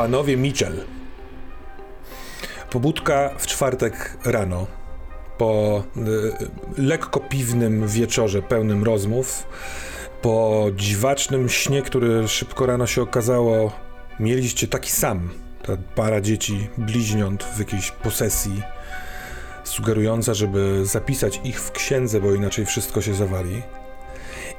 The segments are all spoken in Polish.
Panowie Mitchell. Pobudka w czwartek rano po y, lekko piwnym wieczorze pełnym rozmów, po dziwacznym śnie, który szybko rano się okazało, mieliście taki sam. Ta para dzieci, bliźniąt w jakiejś posesji, sugerująca, żeby zapisać ich w księdze, bo inaczej wszystko się zawali.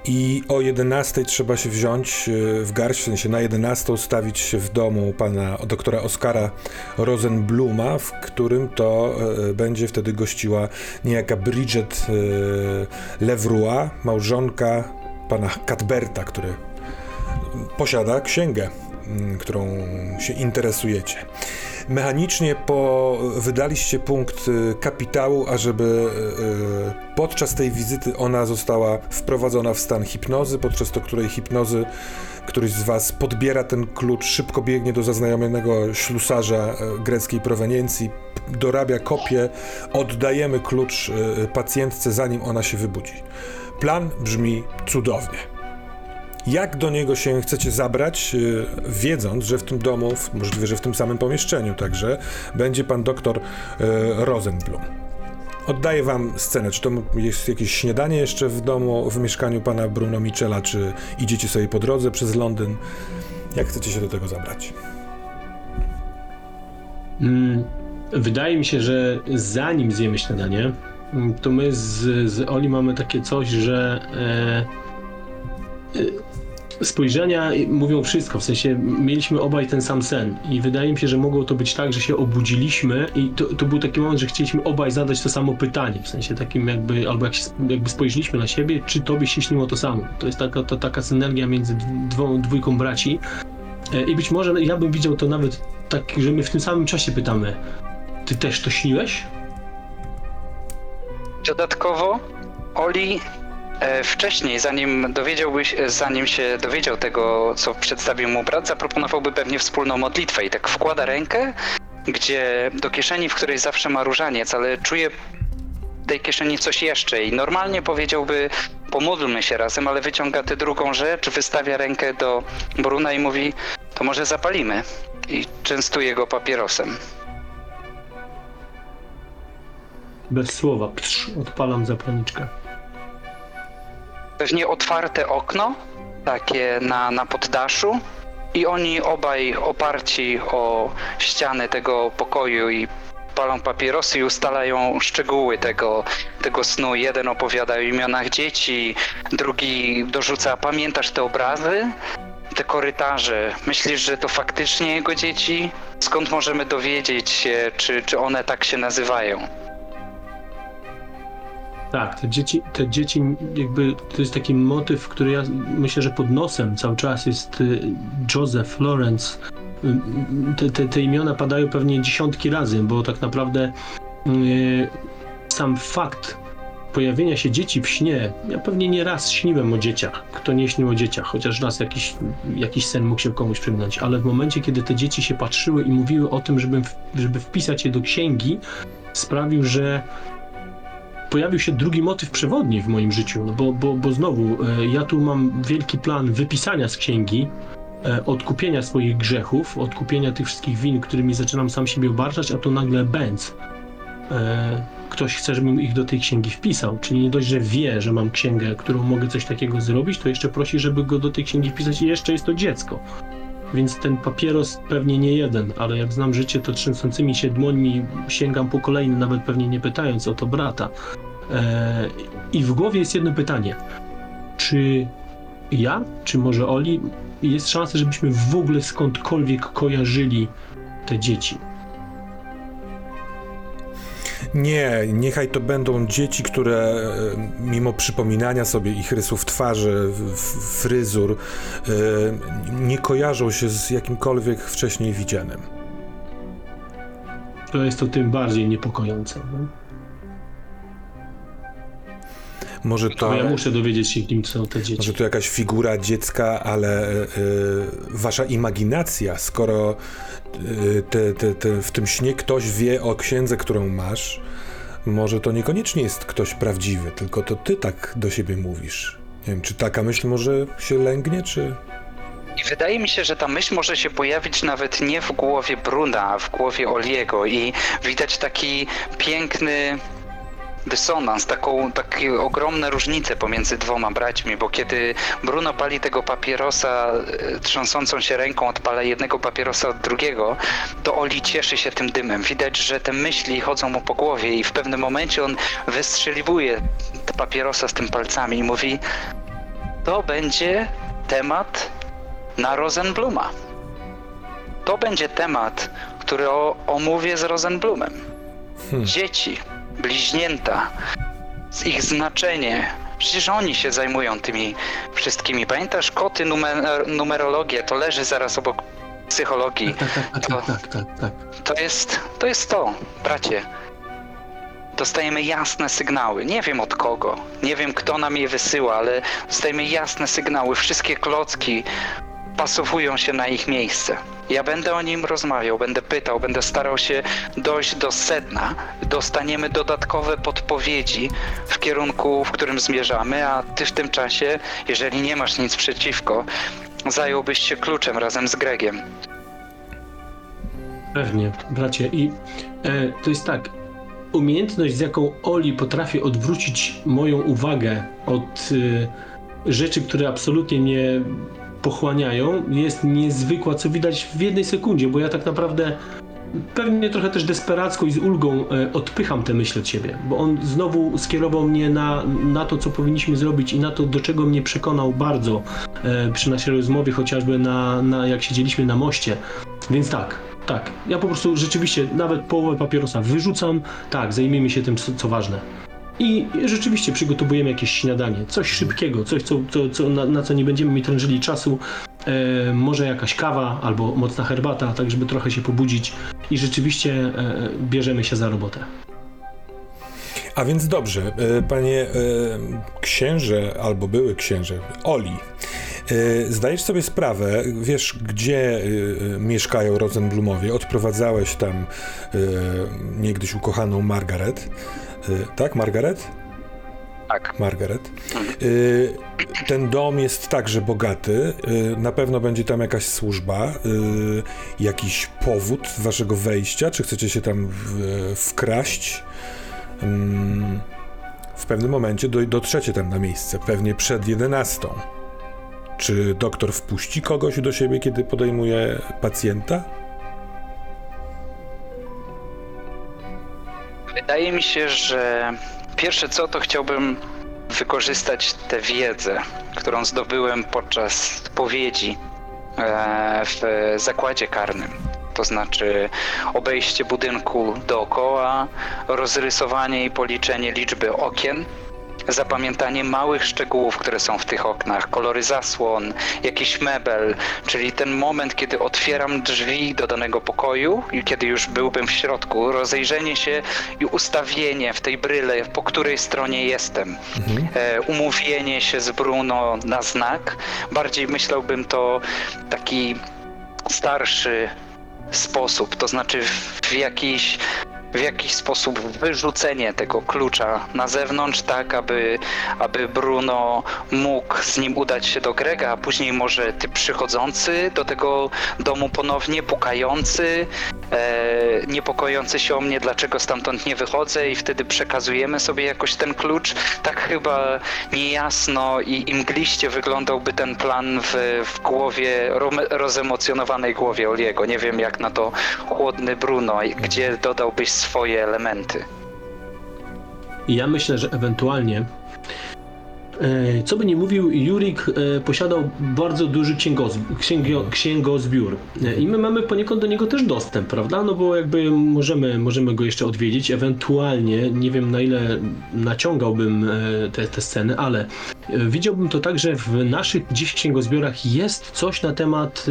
I o 11 trzeba się wziąć e, w garść, w sensie na 11 stawić się w domu pana doktora Oskara Rosenbluma, w którym to e, będzie wtedy gościła niejaka Bridget e, Levroy, małżonka pana Cadberta, który posiada księgę, którą się interesujecie. Mechanicznie po, wydaliście punkt y, kapitału, ażeby y, podczas tej wizyty ona została wprowadzona w stan hipnozy, podczas to której hipnozy któryś z was podbiera ten klucz, szybko biegnie do zaznajomionego ślusarza y, greckiej proweniencji, dorabia kopię, oddajemy klucz pacjentce, zanim ona się wybudzi. Plan brzmi cudownie. Jak do niego się chcecie zabrać, yy, wiedząc, że w tym domu, możliwe, że w tym samym pomieszczeniu także, będzie pan doktor yy, Rosenblum. Oddaję wam scenę. Czy to jest jakieś śniadanie jeszcze w domu, w mieszkaniu pana Bruno Michela, czy idziecie sobie po drodze przez Londyn? Jak chcecie się do tego zabrać? Mm, wydaje mi się, że zanim zjemy śniadanie, mm, to my z, z Oli mamy takie coś, że e, e, spojrzenia mówią wszystko, w sensie mieliśmy obaj ten sam sen i wydaje mi się, że mogło to być tak, że się obudziliśmy i to, to był taki moment, że chcieliśmy obaj zadać to samo pytanie, w sensie takim jakby, albo jak się, jakby spojrzeliśmy na siebie, czy tobie się śniło to samo. To jest taka, to, taka synergia między dwą, dwójką braci e, i być może ja bym widział to nawet tak, że my w tym samym czasie pytamy, ty też to śniłeś? Dodatkowo Oli wcześniej, zanim dowiedziałbyś, e, zanim się dowiedział tego, co przedstawił mu brat, zaproponowałby pewnie wspólną modlitwę i tak wkłada rękę, gdzie do kieszeni, w której zawsze ma różaniec, ale czuje w tej kieszeni coś jeszcze i normalnie powiedziałby pomódlmy się razem, ale wyciąga tę drugą rzecz, wystawia rękę do Bruna i mówi to może zapalimy i częstuje go papierosem. Bez słowa, psz, odpalam zapalniczkę pewnie otwarte okno, takie na, na poddaszu i oni obaj oparci o ściany tego pokoju i palą papierosy i ustalają szczegóły tego, tego snu. Jeden opowiada o imionach dzieci, drugi dorzuca, pamiętasz te obrazy? Te korytarze. Myślisz, że to faktycznie jego dzieci? Skąd możemy dowiedzieć się, czy, czy one tak się nazywają? Tak, te dzieci, te dzieci jakby to jest taki motyw, który ja myślę, że pod nosem cały czas jest y, Joseph, Lawrence. Y, te, te, te imiona padają pewnie dziesiątki razy, bo tak naprawdę yy, sam fakt pojawienia się dzieci w śnie, ja pewnie nie raz śniłem o dzieciach. Kto nie śnił o dzieciach, chociaż raz jakiś, jakiś sen mógł się komuś przygnąć, ale w momencie, kiedy te dzieci się patrzyły i mówiły o tym, żeby, żeby wpisać je do księgi, sprawił, że pojawił się drugi motyw przewodni w moim życiu, no bo, bo, bo znowu, e, ja tu mam wielki plan wypisania z księgi, e, odkupienia swoich grzechów, odkupienia tych wszystkich win, którymi zaczynam sam siebie obarczać, a to nagle bęc. E, ktoś chce, żebym ich do tej księgi wpisał. Czyli nie dość, że wie, że mam księgę, którą mogę coś takiego zrobić, to jeszcze prosi, żeby go do tej księgi wpisać i jeszcze jest to dziecko. Więc ten papieros pewnie nie jeden, ale jak znam życie, to trzęsącymi się dłońmi sięgam po kolejny, nawet pewnie nie pytając o to brata. Eee, I w głowie jest jedno pytanie. Czy ja, czy może Oli, jest szansa, żebyśmy w ogóle skądkolwiek kojarzyli te dzieci? Nie, niechaj to będą dzieci, które e, mimo przypominania sobie ich rysów twarzy, fryzur, e, nie kojarzą się z jakimkolwiek wcześniej widzianym. To jest to tym bardziej niepokojące. No? Może to. ja muszę dowiedzieć się, kim są te dzieci. Może to jakaś figura dziecka, ale y, wasza imaginacja, skoro y, te, te, te, w tym śnie ktoś wie o księdze, którą masz, może to niekoniecznie jest ktoś prawdziwy, tylko to ty tak do siebie mówisz. Nie wiem, czy taka myśl może się lęgnie, czy. I wydaje mi się, że ta myśl może się pojawić nawet nie w głowie Bruna, a w głowie Oliego i widać taki piękny dysonans, taką, takie ogromne różnice pomiędzy dwoma braćmi, bo kiedy Bruno pali tego papierosa, e, trząsącą się ręką odpala jednego papierosa od drugiego, to Oli cieszy się tym dymem. Widać, że te myśli chodzą mu po głowie i w pewnym momencie on wystrzeliwuje te papierosa z tym palcami i mówi to będzie temat na Rosenbluma. To będzie temat, który o, omówię z Rosenblumem. Hmm. Dzieci, bliźnięta, ich znaczenie. Przecież oni się zajmują tymi wszystkimi. Pamiętasz koty, numer, numerologię, to leży zaraz obok psychologii. Tak, tak, tak, tak, tak, tak, tak. To jest, to jest to, bracie. Dostajemy jasne sygnały. Nie wiem od kogo, nie wiem kto nam je wysyła, ale dostajemy jasne sygnały. Wszystkie klocki pasowują się na ich miejsce. Ja będę o nim rozmawiał, będę pytał, będę starał się dojść do sedna. Dostaniemy dodatkowe podpowiedzi w kierunku, w którym zmierzamy, a ty w tym czasie, jeżeli nie masz nic przeciwko, zająłbyś się kluczem razem z Gregiem. Pewnie, bracie. I e, to jest tak. Umiejętność, z jaką Oli potrafi odwrócić moją uwagę od e, rzeczy, które absolutnie mnie pochłaniają, jest niezwykła, co widać w jednej sekundzie, bo ja tak naprawdę pewnie trochę też desperacko i z ulgą e, odpycham te myśli od siebie, bo on znowu skierował mnie na, na to, co powinniśmy zrobić i na to, do czego mnie przekonał bardzo e, przy naszej rozmowie, chociażby na, na jak siedzieliśmy na moście. Więc tak, tak. Ja po prostu rzeczywiście nawet połowę papierosa wyrzucam. Tak, zajmiemy się tym, co, co ważne. I rzeczywiście przygotowujemy jakieś śniadanie, coś szybkiego, coś, co, co, co, na, na co nie będziemy mi trężyli czasu. E, może jakaś kawa albo mocna herbata, tak żeby trochę się pobudzić. I rzeczywiście e, bierzemy się za robotę. A więc dobrze, e, panie e, księże, albo były księże, Oli, e, zdajesz sobie sprawę, wiesz, gdzie mieszkają Rosenblumowie, odprowadzałeś tam niegdyś ukochaną Margaret, tak, Margaret? Tak. Margaret. Y, Ten dom jest także bogaty. y, Na pewno będzie tam jakaś służba, y, jakiś powód waszego wejścia. Czy chcecie się tam wkraść? Ym, W pewnym momencie do, dotrzecie tam na miejsce, pewnie przed 11. Czy doktor wpuści kogoś do siebie, kiedy podejmuje pacjenta? Wydaje mi się, że pierwsze co to chciałbym wykorzystać tę wiedzę, którą zdobyłem podczas powiedzi e, w zakładzie karnym. To znaczy obejście budynku dookoła, rozrysowanie i policzenie liczby okien, zapamiętanie małych szczegółów, które są w tych oknach, kolory zasłon, jakiś mebel, czyli ten moment, kiedy otwieram drzwi do danego pokoju i kiedy już byłbym w środku, rozejrzenie się i ustawienie w tej bryle, po której stronie jestem, Mhm. e, umówienie się z Bruno na znak. Bardziej myślałbym to taki starszy sposób, to znaczy w, w jakiś w jakiś sposób wyrzucenie tego klucza na zewnątrz, tak aby, aby Bruno mógł z nim udać się do Grega, a później może ty przychodzący do tego domu ponownie, pukający, e, niepokojący się o mnie, dlaczego stamtąd nie wychodzę i wtedy przekazujemy sobie jakoś ten klucz. Tak chyba niejasno i, i mgliście wyglądałby ten plan w, w głowie, rozemocjonowanej głowie Oliego. Nie wiem jak na to chłodny Bruno, gdzie dodałbyś swoje elementy. Ja myślę, że ewentualnie, co by nie mówił, Jurik e, posiadał bardzo duży księgozb- księgio- księgozbiór. E, I my mamy poniekąd do niego też dostęp, prawda? No bo jakby możemy, możemy go jeszcze odwiedzić, ewentualnie, nie wiem na ile naciągałbym e, te, te sceny, ale e, widziałbym to tak, że w naszych gdzieś księgozbiorach jest coś na temat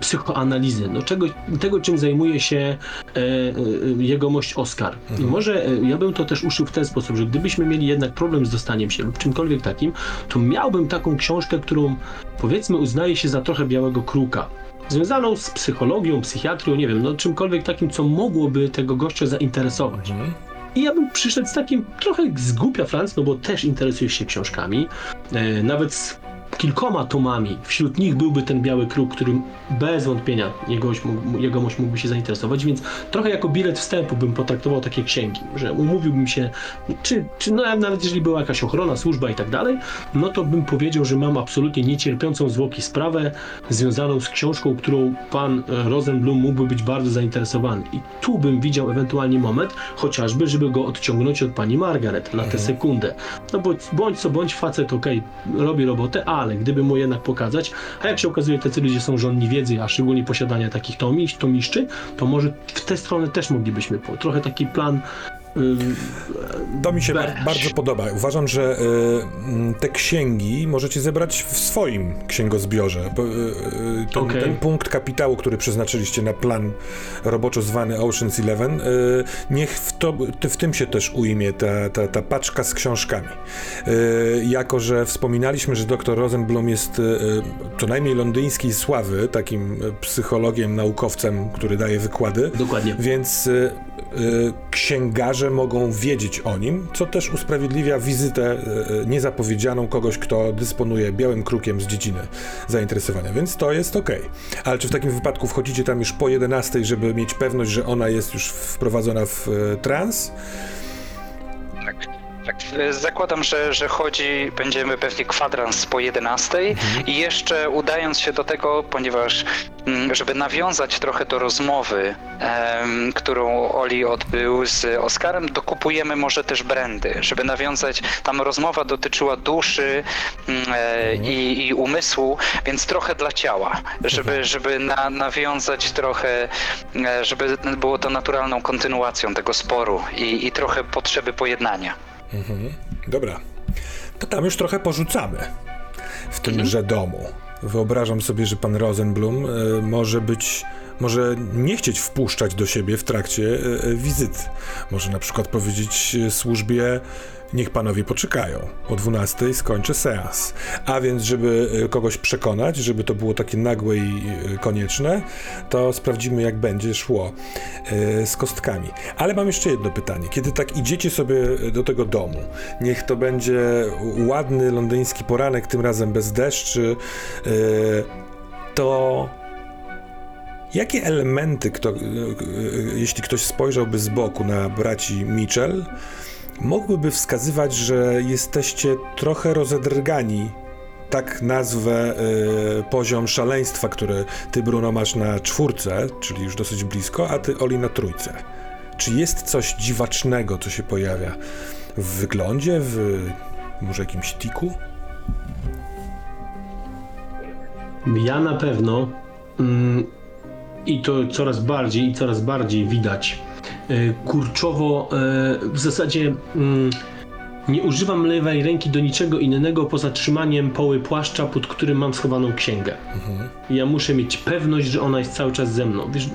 psychoanalizy, no czego, tego czym zajmuje się e, e, jegomość Oskar. I może e, ja bym to też uszył w ten sposób, że gdybyśmy mieli jednak problem z dostaniem się lub czymkolwiek takim, to miałbym taką książkę, którą powiedzmy uznaje się za trochę białego kruka. Związaną z psychologią, psychiatrią, nie wiem, no czymkolwiek takim, co mogłoby tego gościa zainteresować. Mhm. I ja bym przyszedł z takim trochę z głupia Franc, no bo też interesujesz się książkami. E, nawet z kilkoma tomami. Wśród nich byłby ten biały kruk, którym bez wątpienia jegomość, mógł, jegomość mógłby się zainteresować, więc trochę jako bilet wstępu bym potraktował takie księgi, że umówiłbym się, czy, czy no, nawet jeżeli była jakaś ochrona, służba i tak dalej, no to bym powiedział, że mam absolutnie niecierpiącą zwłoki sprawę związaną z książką, którą pan e, Rosenblum mógłby być bardzo zainteresowany. I tu bym widział ewentualnie moment, chociażby, żeby go odciągnąć od pani Margaret na tę sekundę. No bo bądź co bądź facet, okej, robi robotę, ale gdyby mu jednak pokazać, a jak się okazuje, tacy ludzie są żonni wiedzy, a szczególnie posiadania takich tomisz, tomiszczy, to może w tę stronę też moglibyśmy. Trochę taki plan To mi się bar- bardzo podoba. Uważam, że y, te księgi możecie zebrać w swoim księgozbiorze. Y, y, ten, Okej. ten punkt kapitału, który przeznaczyliście na plan roboczo zwany Ocean's Eleven, y, niech w, to, ty- w tym się też ujmie ta, ta, ta paczka z książkami. Y, jako, że wspominaliśmy, że dr Rosenblum jest co najmniej londyńskiej sławy, takim psychologiem, naukowcem, który daje wykłady. Dokładnie. Więc księgarze mogą wiedzieć o nim, co też usprawiedliwia wizytę y, y, niezapowiedzianą kogoś, kto dysponuje białym krukiem z dziedziny zainteresowania, więc to jest okej. Ale czy w takim wypadku wchodzicie tam już po 11, żeby mieć pewność, że ona jest już wprowadzona w y, trans? Tak. Zakładam, że, że chodzi, będziemy pewnie kwadrans po 11 i jeszcze udając się do tego, ponieważ mm, żeby nawiązać trochę do rozmowy, em, którą Oli odbył z Oskarem, dokupujemy może też brandy, żeby nawiązać, tam rozmowa dotyczyła duszy mm, e, i, i umysłu, więc trochę dla ciała, żeby, żeby na, nawiązać trochę, e, żeby było to naturalną kontynuacją tego sporu i, i trochę potrzeby pojednania. Dobra, to tam już trochę porzucamy w tymże domu. Wyobrażam sobie, że pan Rosenblum y, może być, może nie chcieć wpuszczać do siebie w trakcie y, y, wizyt. Może na przykład powiedzieć y, służbie, niech panowie poczekają. O 12 skończę seans. A więc, żeby kogoś przekonać, żeby to było takie nagłe i konieczne, to sprawdzimy, jak będzie szło z kostkami. Ale mam jeszcze jedno pytanie. Kiedy tak idziecie sobie do tego domu, niech to będzie ładny londyński poranek, tym razem bez deszczy, to jakie elementy, kto, y, y, jeśli ktoś spojrzałby z boku na braci Mitchell, mogłyby wskazywać, że jesteście trochę rozedrgani tak nazwę y, poziom szaleństwa, który ty, Bruno, masz na czwórce, czyli już dosyć blisko, a ty, Oli, na trójce. Czy jest coś dziwacznego, co się pojawia w wyglądzie, w może jakimś tiku? Ja na pewno mm, i to coraz bardziej i coraz bardziej widać. E, kurczowo e, w zasadzie mm, nie używam lewej ręki do niczego innego poza trzymaniem poły płaszcza, pod którym mam schowaną księgę. Ja muszę mieć pewność, że ona jest cały czas ze mną. Wiesz,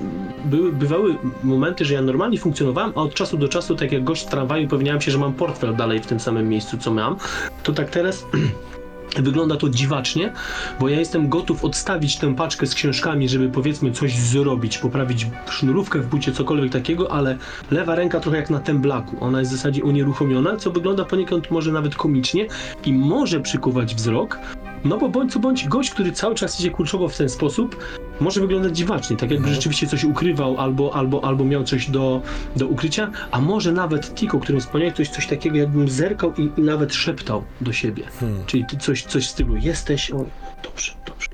były, bywały momenty, że ja normalnie funkcjonowałem, a od czasu do czasu, tak jak gość w tramwaju, pewniałem się, że mam portfel dalej w tym samym miejscu, co mam. To tak teraz Wygląda to dziwacznie, bo ja jestem gotów odstawić tę paczkę z książkami, żeby powiedzmy coś zrobić, poprawić sznurówkę w bucie, cokolwiek takiego, ale lewa ręka trochę jak na temblaku. Ona jest w zasadzie unieruchomiona, co wygląda poniekąd może nawet komicznie i może przykuwać wzrok, no bo bądź co bądź gość, który cały czas idzie kurczowo w ten sposób, może wyglądać dziwacznie, tak jakby rzeczywiście coś ukrywał albo, albo, albo miał coś do, do ukrycia, a może nawet Tiko, którym wspomniałeś, to jest coś takiego, jakbym zerkał i, i nawet szeptał do siebie. Czyli ty coś, coś w stylu jesteś, o, dobrze, dobrze,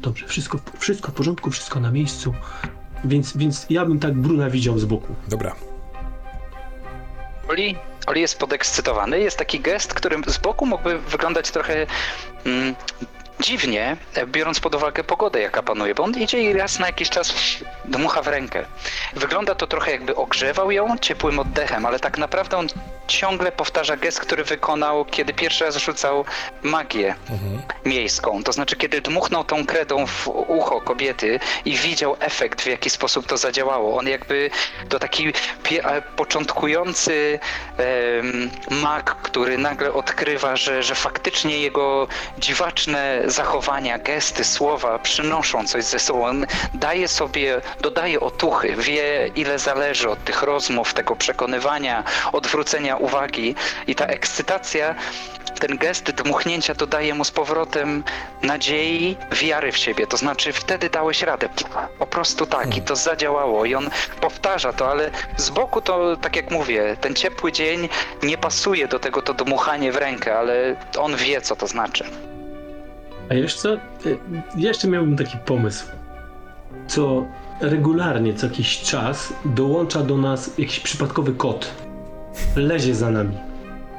dobrze, wszystko, w- wszystko w porządku, wszystko na miejscu. Więc, więc ja bym tak Bruna widział z boku. Dobra. Oli, Oli jest podekscytowany. Jest taki gest, którym z boku mógłby wyglądać trochę mm, dziwnie, biorąc pod uwagę pogodę, jaka panuje, bo on idzie i raz na jakiś czas dmucha w rękę. Wygląda to trochę jakby ogrzewał ją ciepłym oddechem, ale tak naprawdę on ciągle powtarza gest, który wykonał, kiedy pierwszy raz rzucał magię miejską. To znaczy, kiedy dmuchnął tą kredą w ucho kobiety i widział efekt, w jaki sposób to zadziałało. On jakby to taki e, początkujący em, mag, który nagle odkrywa, że, że faktycznie jego dziwaczne zachowania, gesty, słowa przynoszą coś ze sobą. On daje sobie, dodaje otuchy, wie ile zależy od tych rozmów, tego przekonywania, odwrócenia uwagi i ta ekscytacja ten gest dmuchnięcia dodaje mu z powrotem nadziei, wiary w siebie. To znaczy, wtedy dałeś radę. Po prostu tak, i to zadziałało. I on powtarza to, ale z boku to, tak jak mówię, ten ciepły dzień nie pasuje do tego to dmuchanie w rękę, ale on wie, co to znaczy. A jeszcze co? Ja jeszcze miałbym taki pomysł. Co regularnie co jakiś czas dołącza do nas jakiś przypadkowy kot. Lezie za nami.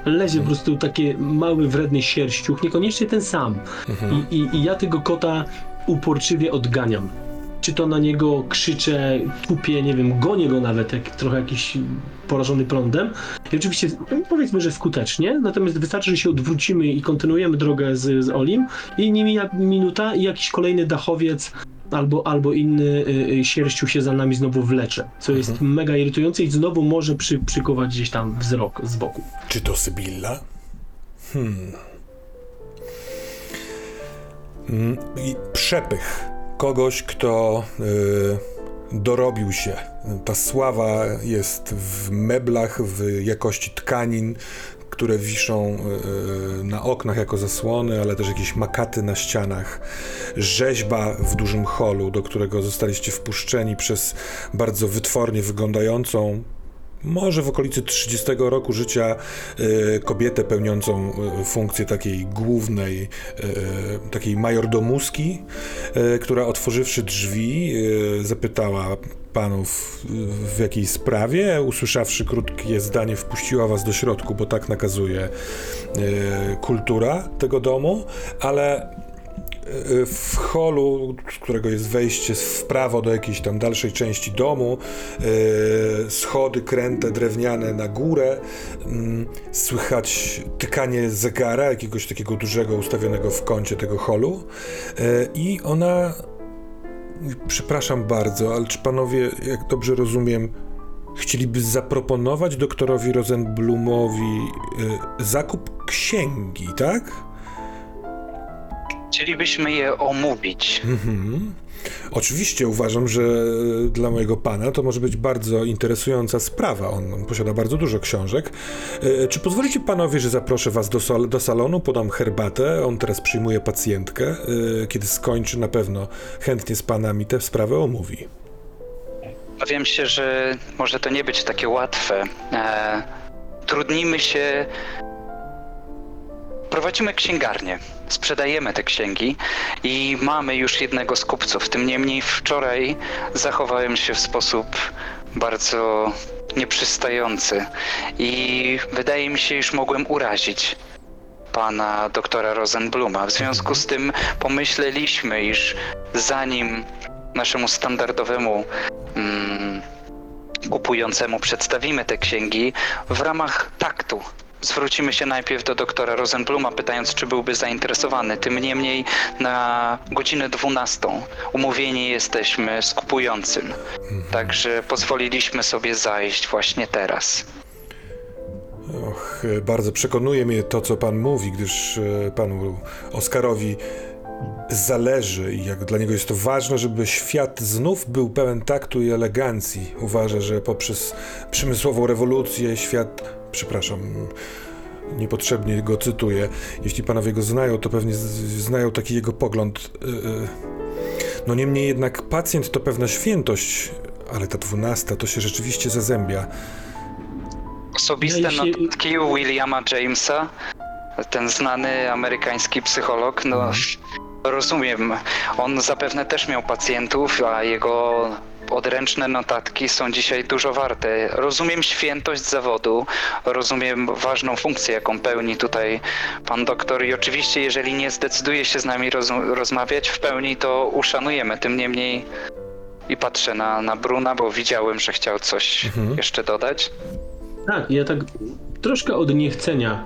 Lezie po prostu taki mały, wredny sierściuch, niekoniecznie ten sam. I, i, I ja tego kota uporczywie odganiam. Czy to na niego krzyczę, kupię, nie wiem, gonię go nawet, jak trochę jakiś porażony prądem. I oczywiście no, powiedzmy, że skutecznie, natomiast wystarczy, że się odwrócimy i kontynuujemy drogę z, z Olim i nie mija minuta i jakiś kolejny dachowiec albo, albo inny y, y, sierściu się za nami znowu wlecze, co jest mega irytujące i znowu może przy, przykuwać gdzieś tam wzrok z boku. Czy to Sybilla? Hmm. I przepych kogoś, kto y, dorobił się. Ta sława jest w meblach, w jakości tkanin, które wiszą y, na oknach jako zasłony, ale też jakieś makaty na ścianach. Rzeźba w dużym holu, do którego zostaliście wpuszczeni przez bardzo wytwornie wyglądającą, może w okolicy 30 roku życia y, kobietę pełniącą y, funkcję takiej głównej, y, takiej majordomuski, która otworzywszy drzwi zapytała panów w jakiej sprawie, usłyszawszy krótkie zdanie wpuściła was do środku, bo tak nakazuje kultura tego domu, ale w holu, z którego jest wejście w prawo do jakiejś tam dalszej części domu, y, schody kręte, drewniane na górę, mm, słychać tykanie zegara, jakiegoś takiego dużego ustawionego w kącie tego holu y, i ona, przepraszam bardzo, ale czy panowie, jak dobrze rozumiem, chcieliby zaproponować doktorowi Rosenblumowi y, zakup księgi, tak? Chcielibyśmy je omówić. Mhm. Oczywiście uważam, że dla mojego pana to może być bardzo interesująca sprawa. On, on posiada bardzo dużo książek. E, czy pozwolicie panowie, że zaproszę was do, do salonu, podam herbatę. On teraz przyjmuje pacjentkę. E, kiedy skończy, na pewno chętnie z panami tę sprawę omówi. Obawiam się, że może to nie być takie łatwe. E, trudnimy się. Prowadzimy księgarnię, sprzedajemy te księgi i mamy już jednego z kupców. Tym niemniej wczoraj zachowałem się w sposób bardzo nieprzystający i wydaje mi się, iż mogłem urazić pana doktora Rosenbluma. W związku z tym pomyśleliśmy, iż zanim naszemu standardowemu mm, kupującemu przedstawimy te księgi, w ramach taktu zwrócimy się najpierw do doktora Rosenbluma, pytając, czy byłby zainteresowany. Tym niemniej na godzinę 12 umówieni jesteśmy z kupującym. Także pozwoliliśmy sobie zajść właśnie teraz. Och, bardzo przekonuje mnie to, co pan mówi, gdyż e, panu Oskarowi zależy i jak dla niego jest to ważne, żeby świat znów był pełen taktu i elegancji. Uważa, że poprzez przemysłową rewolucję świat, przepraszam, niepotrzebnie go cytuję, jeśli panowie go znają, to pewnie znają taki jego pogląd. y, y. No niemniej jednak pacjent to pewna świętość, ale ta dwunasta to się rzeczywiście zazębia. Osobiste Ja jeśli- notatki Williama Jamesa, ten znany amerykański psycholog, no rozumiem, on zapewne też miał pacjentów, a jego odręczne notatki są dzisiaj dużo warte. Rozumiem świętość zawodu, rozumiem ważną funkcję, jaką pełni tutaj pan doktor i oczywiście, jeżeli nie zdecyduje się z nami roz rozmawiać w pełni, to uszanujemy. Tym niemniej i patrzę na, na Bruna, bo widziałem, że chciał coś Mhm. jeszcze dodać. Tak, ja tak troszkę od niechcenia,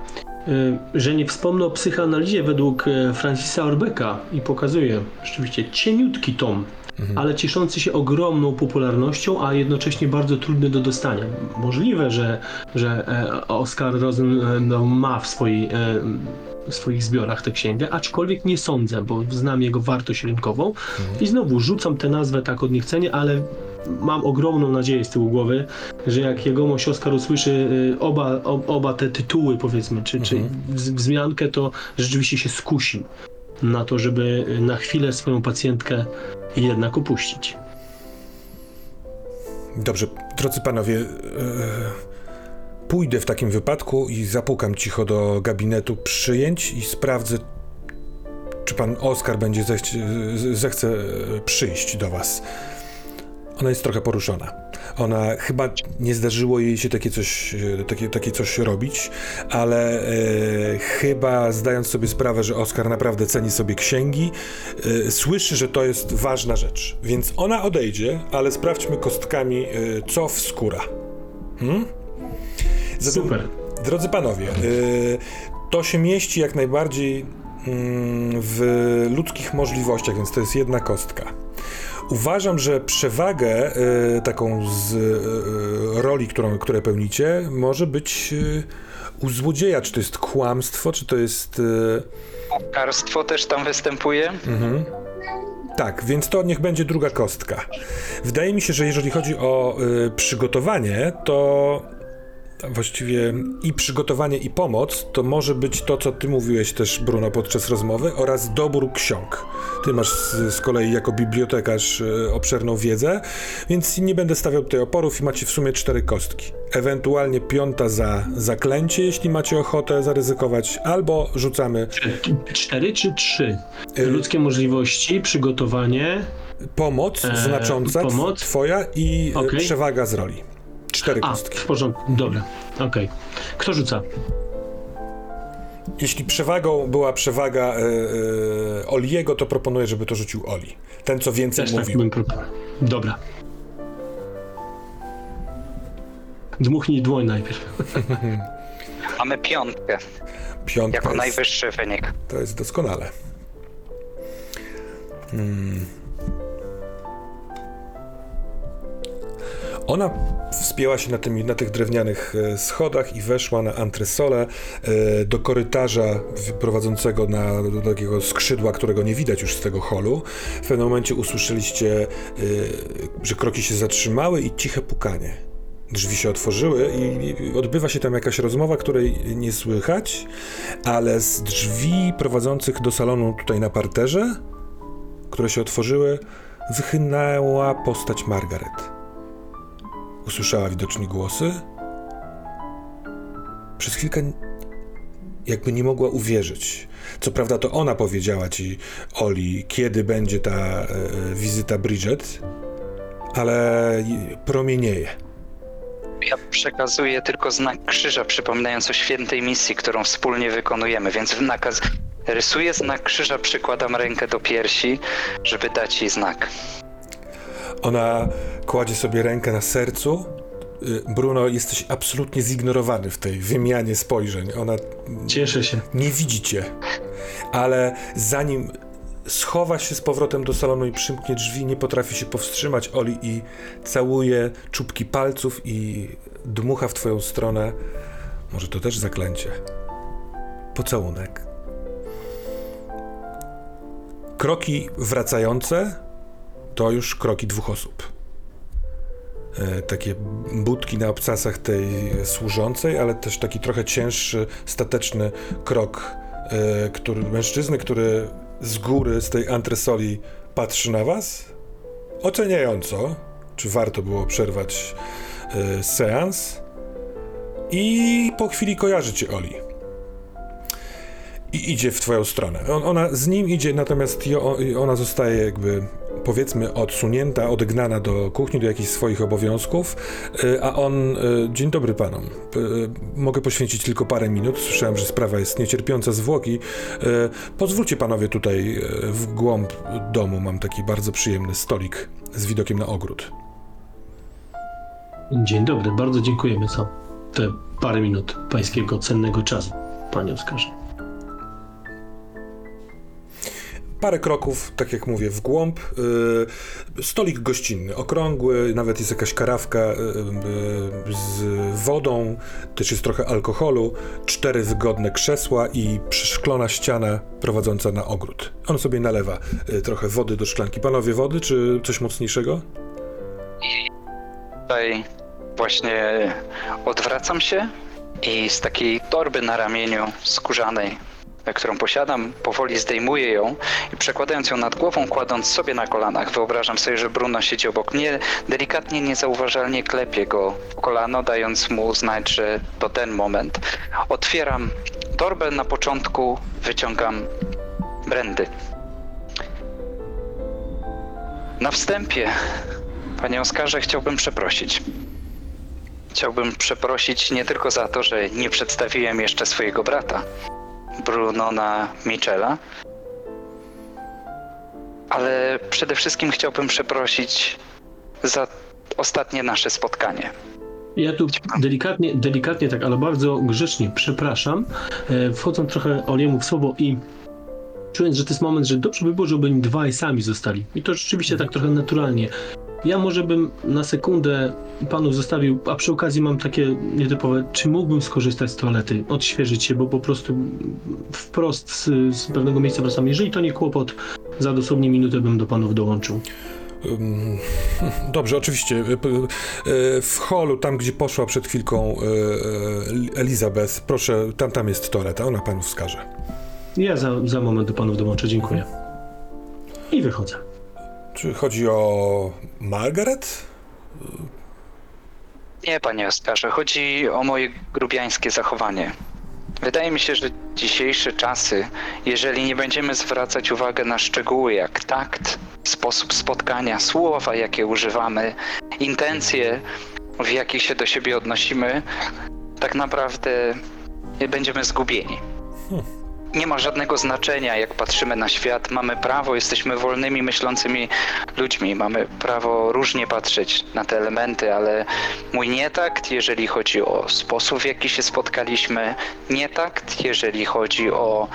y, że nie wspomnę o psychoanalizie według y, Francisa Orbeka i pokazuje rzeczywiście cieniutki tom, ale cieszący się ogromną popularnością, a jednocześnie bardzo trudny do dostania. Możliwe, że, że e, Oscar Rosen e, no, ma w, swojej, e, w swoich zbiorach tę księgę, aczkolwiek nie sądzę, bo znam jego wartość rynkową i znowu rzucam tę nazwę tak od niechcenia, ale mam ogromną nadzieję z tyłu głowy, że jak jegomość Oskar usłyszy oba, oba te tytuły, powiedzmy, czy, czy Mhm. wz- wzmiankę, to rzeczywiście się skusi na to, żeby na chwilę swoją pacjentkę jednak opuścić. Dobrze, drodzy panowie, e, pójdę w takim wypadku i zapukam cicho do gabinetu przyjęć i sprawdzę, czy pan Oskar będzie zechce przyjść do was. Ona jest trochę poruszona. Ona chyba nie zdarzyło jej się takie coś, e, takie, takie coś robić, ale e, chyba zdając sobie sprawę, że Oskar naprawdę ceni sobie księgi, e, słyszy, że to jest ważna rzecz. Więc ona odejdzie, ale sprawdźmy kostkami, e, co w skóra. Hmm? Zatem- Super. Drodzy panowie, y, to się mieści jak najbardziej mm, w ludzkich możliwościach, więc to jest jedna kostka. Uważam, że przewagę y, taką z y, roli, którą, które pełnicie, może być y, u złodzieja. Czy to jest kłamstwo, czy to jest. y, Karstwo też tam występuje. Mhm. Tak, więc to niech będzie druga kostka. Wydaje mi się, że jeżeli chodzi o y, przygotowanie, to właściwie i przygotowanie, i pomoc to może być to, co ty mówiłeś też, Bruno, podczas rozmowy, oraz dobór ksiąg. Ty masz z, z kolei jako bibliotekarz y, obszerną wiedzę, więc nie będę stawiał tutaj oporów i macie w sumie cztery kostki. Ewentualnie piąta za zaklęcie, jeśli macie ochotę zaryzykować, albo rzucamy Cztery czy trzy? Y- Ludzkie możliwości, przygotowanie. Pomoc Eee, znacząca, pomoc? twoja i e, Okej. przewaga z roli. Cztery A, kostki. w porządku. Dobra, okej. Kto rzuca? Jeśli przewagą była przewaga e, e, Oliego, to proponuję, żeby to rzucił Oli. Ten, co więcej Też tak mówił. bym proponował. Dobra. Dmuchnij dłoń najpierw. Mamy piątkę Piątka jako jest, najwyższy wynik. to jest doskonale. Hmm. Ona wspięła się na, tymi, na tych drewnianych e, schodach i weszła na antresolę e, do korytarza prowadzącego na, do takiego skrzydła, którego nie widać już z tego holu. W pewnym momencie usłyszeliście, e, że kroki się zatrzymały i ciche pukanie. Drzwi się otworzyły i odbywa się tam jakaś rozmowa, której nie słychać, ale z drzwi prowadzących do salonu tutaj na parterze, które się otworzyły, wychynęła postać Margaret. Usłyszała widocznie głosy. Przez chwilkę jakby nie mogła uwierzyć. Co prawda to ona powiedziała ci, Oli, kiedy będzie ta e, wizyta Bridget, ale promienieje. Ja przekazuję tylko znak krzyża, przypominając o świętej misji, którą wspólnie wykonujemy, więc nakaz. Rysuję znak krzyża, przykładam rękę do piersi, żeby dać jej znak. Ona kładzie sobie rękę na sercu. Y, Bruno, jesteś absolutnie zignorowany w tej wymianie spojrzeń. Ona Cieszę się. nie widzi cię, ale zanim schowa się z powrotem do salonu i przymknie drzwi, nie potrafi się powstrzymać Oli i całuje czubki palców i dmucha w twoją stronę. Może to też zaklęcie. Pocałunek. Kroki wracające to już kroki dwóch osób. E, takie budki na obcasach tej służącej, ale też taki trochę cięższy, stateczny krok e, który, mężczyzny, który z góry, z tej antresoli patrzy na was oceniająco, czy warto było przerwać e, seans i po chwili kojarzy cię Oli. I idzie w twoją stronę. On, ona z nim idzie, natomiast jo, ona zostaje jakby powiedzmy odsunięta, odegnana do kuchni, do jakichś swoich obowiązków, y, a on, y, dzień dobry panom, Y, mogę poświęcić tylko parę minut, słyszałem, że sprawa jest niecierpiąca zwłoki, pozwólcie panowie tutaj w głąb domu, mam taki bardzo przyjemny stolik z widokiem na ogród. Dzień dobry, bardzo dziękujemy za te parę minut pańskiego cennego czasu, panie Oskarze. Parę kroków, tak jak mówię, w głąb. y, stolik gościnny, okrągły, nawet jest jakaś karawka y, y, z wodą, też jest trochę alkoholu, cztery wygodne krzesła i przeszklona ściana prowadząca na ogród. On sobie nalewa trochę wody do szklanki. Panowie, wody czy coś mocniejszego? Tutaj właśnie odwracam się i z takiej torby na ramieniu skórzanej, którą posiadam, powoli zdejmuję ją i przekładając ją nad głową, kładąc sobie na kolanach, wyobrażam sobie, że Bruno siedzi obok mnie, delikatnie, niezauważalnie klepie go w kolano, dając mu znać, że to ten moment. Otwieram torbę na początku, wyciągam brandy. Na wstępie, panie Oskarze, chciałbym przeprosić. Chciałbym przeprosić nie tylko za to, że nie przedstawiłem jeszcze swojego brata, Brunona Michela, ale przede wszystkim chciałbym przeprosić za ostatnie nasze spotkanie. Ja tu delikatnie, delikatnie tak, ale bardzo grzecznie przepraszam, e, wchodząc trochę Oliemu w słowo i czując, że to jest moment, że dobrze by było, żeby oni dwaj sami zostali. I to rzeczywiście tak trochę naturalnie. Ja może bym na sekundę panów zostawił, a przy okazji mam takie nietypowe, czy mógłbym skorzystać z toalety, odświeżyć się, bo po prostu wprost z, z pewnego miejsca wracam. Jeżeli to nie kłopot, za dosłownie minutę bym do panów dołączył. Dobrze, oczywiście. Y, y, W holu, tam gdzie poszła przed chwilką y, Elizabeth, proszę, tam, tam jest toaleta, ona panu wskaże. Ja za, za moment do panów dołączę, dziękuję. I wychodzę. Czy chodzi o Margaret? Nie, panie Oskarze, chodzi o moje grubiańskie zachowanie. Wydaje mi się, że dzisiejsze czasy, jeżeli nie będziemy zwracać uwagi na szczegóły jak takt, sposób spotkania, słowa, jakie używamy, intencje, w jakich się do siebie odnosimy, tak naprawdę będziemy zgubieni. Nie ma żadnego znaczenia, jak patrzymy na świat. Mamy prawo, jesteśmy wolnymi, myślącymi ludźmi. Mamy prawo różnie patrzeć na te elementy, ale mój nietakt, jeżeli chodzi o sposób, w jaki się spotkaliśmy, nietakt, jeżeli chodzi o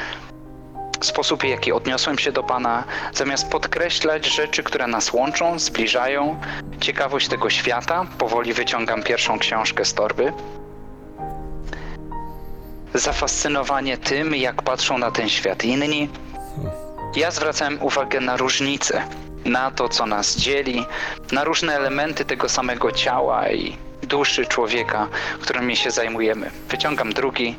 sposób, w jaki odniosłem się do Pana, zamiast podkreślać rzeczy, które nas łączą, zbliżają, ciekawość tego świata, powoli wyciągam pierwszą książkę z torby. Zafascynowanie tym, jak patrzą na ten świat inni. Ja zwracałem uwagę na różnice, na to, co nas dzieli, na różne elementy tego samego ciała i duszy człowieka, którymi się zajmujemy. Wyciągam drugi.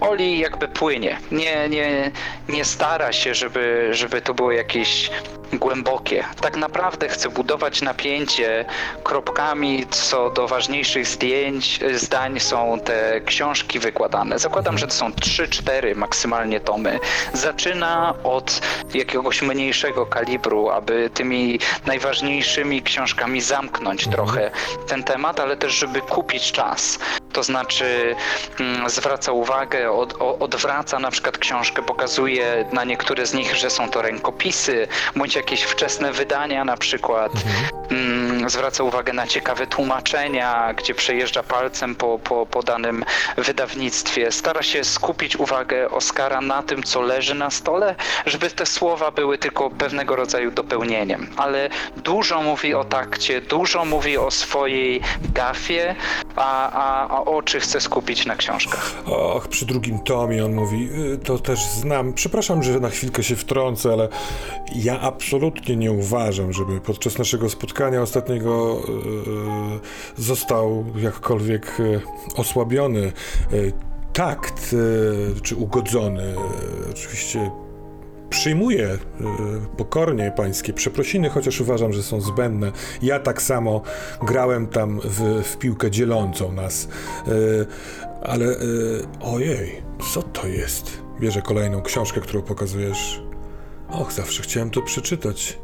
Oli jakby płynie. Nie, nie, nie stara się, żeby, żeby to było jakieś głębokie. Tak naprawdę chcę budować napięcie kropkami, co do ważniejszych zdjęć, zdań są te książki wykładane. Zakładam, że to są 3-4 maksymalnie tomy. Zaczyna od jakiegoś mniejszego kalibru, aby tymi najważniejszymi książkami zamknąć trochę ten temat, ale też, żeby kupić czas. To znaczy mm, zwraca uwagę, od, odwraca na przykład książkę, pokazuje na niektóre z nich, że są to rękopisy, bądź jakieś wczesne wydania na przykład. Mm, zwraca uwagę na ciekawe tłumaczenia, gdzie przejeżdża palcem po, po, po danym wydawnictwie. Stara się skupić uwagę Oskara na tym, co leży na stole, żeby te słowa były tylko pewnego rodzaju dopełnieniem. Ale dużo mówi o takcie, dużo mówi o swojej gafie, a, a, a oczy chce skupić na książkach. Och, przy drugim tomie on mówi, y, to też znam. Przepraszam, że na chwilkę się wtrącę, ale ja absolutnie nie uważam, żeby podczas naszego spotkania ostatniego y, został jakkolwiek y, osłabiony y, takt czy ugodzony. Oczywiście Przyjmuję pokornie pańskie przeprosiny, chociaż uważam, że są zbędne. Ja tak samo grałem tam w, w piłkę dzielącą nas. Ale ojej, co to jest? Bierze kolejną książkę, którą pokazujesz. Och, zawsze chciałem to przeczytać.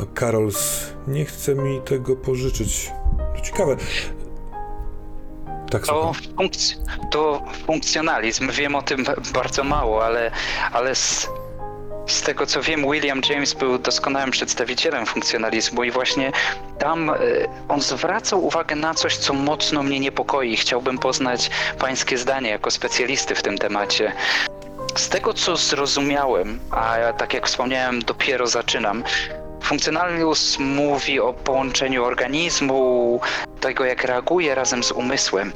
A Carols nie chce mi tego pożyczyć. To ciekawe. Tak, To, funkc- to funkcjonalizm. Wiem o tym bardzo mało, ale, ale z, z tego co wiem, William James był doskonałym przedstawicielem funkcjonalizmu i właśnie tam e, on zwracał uwagę na coś, co mocno mnie niepokoi. Chciałbym poznać pańskie zdanie jako specjalisty w tym temacie. Z tego co zrozumiałem, a tak jak wspomniałem, dopiero zaczynam. Funkcjonalizm mówi o połączeniu organizmu, tego jak reaguje razem z umysłem.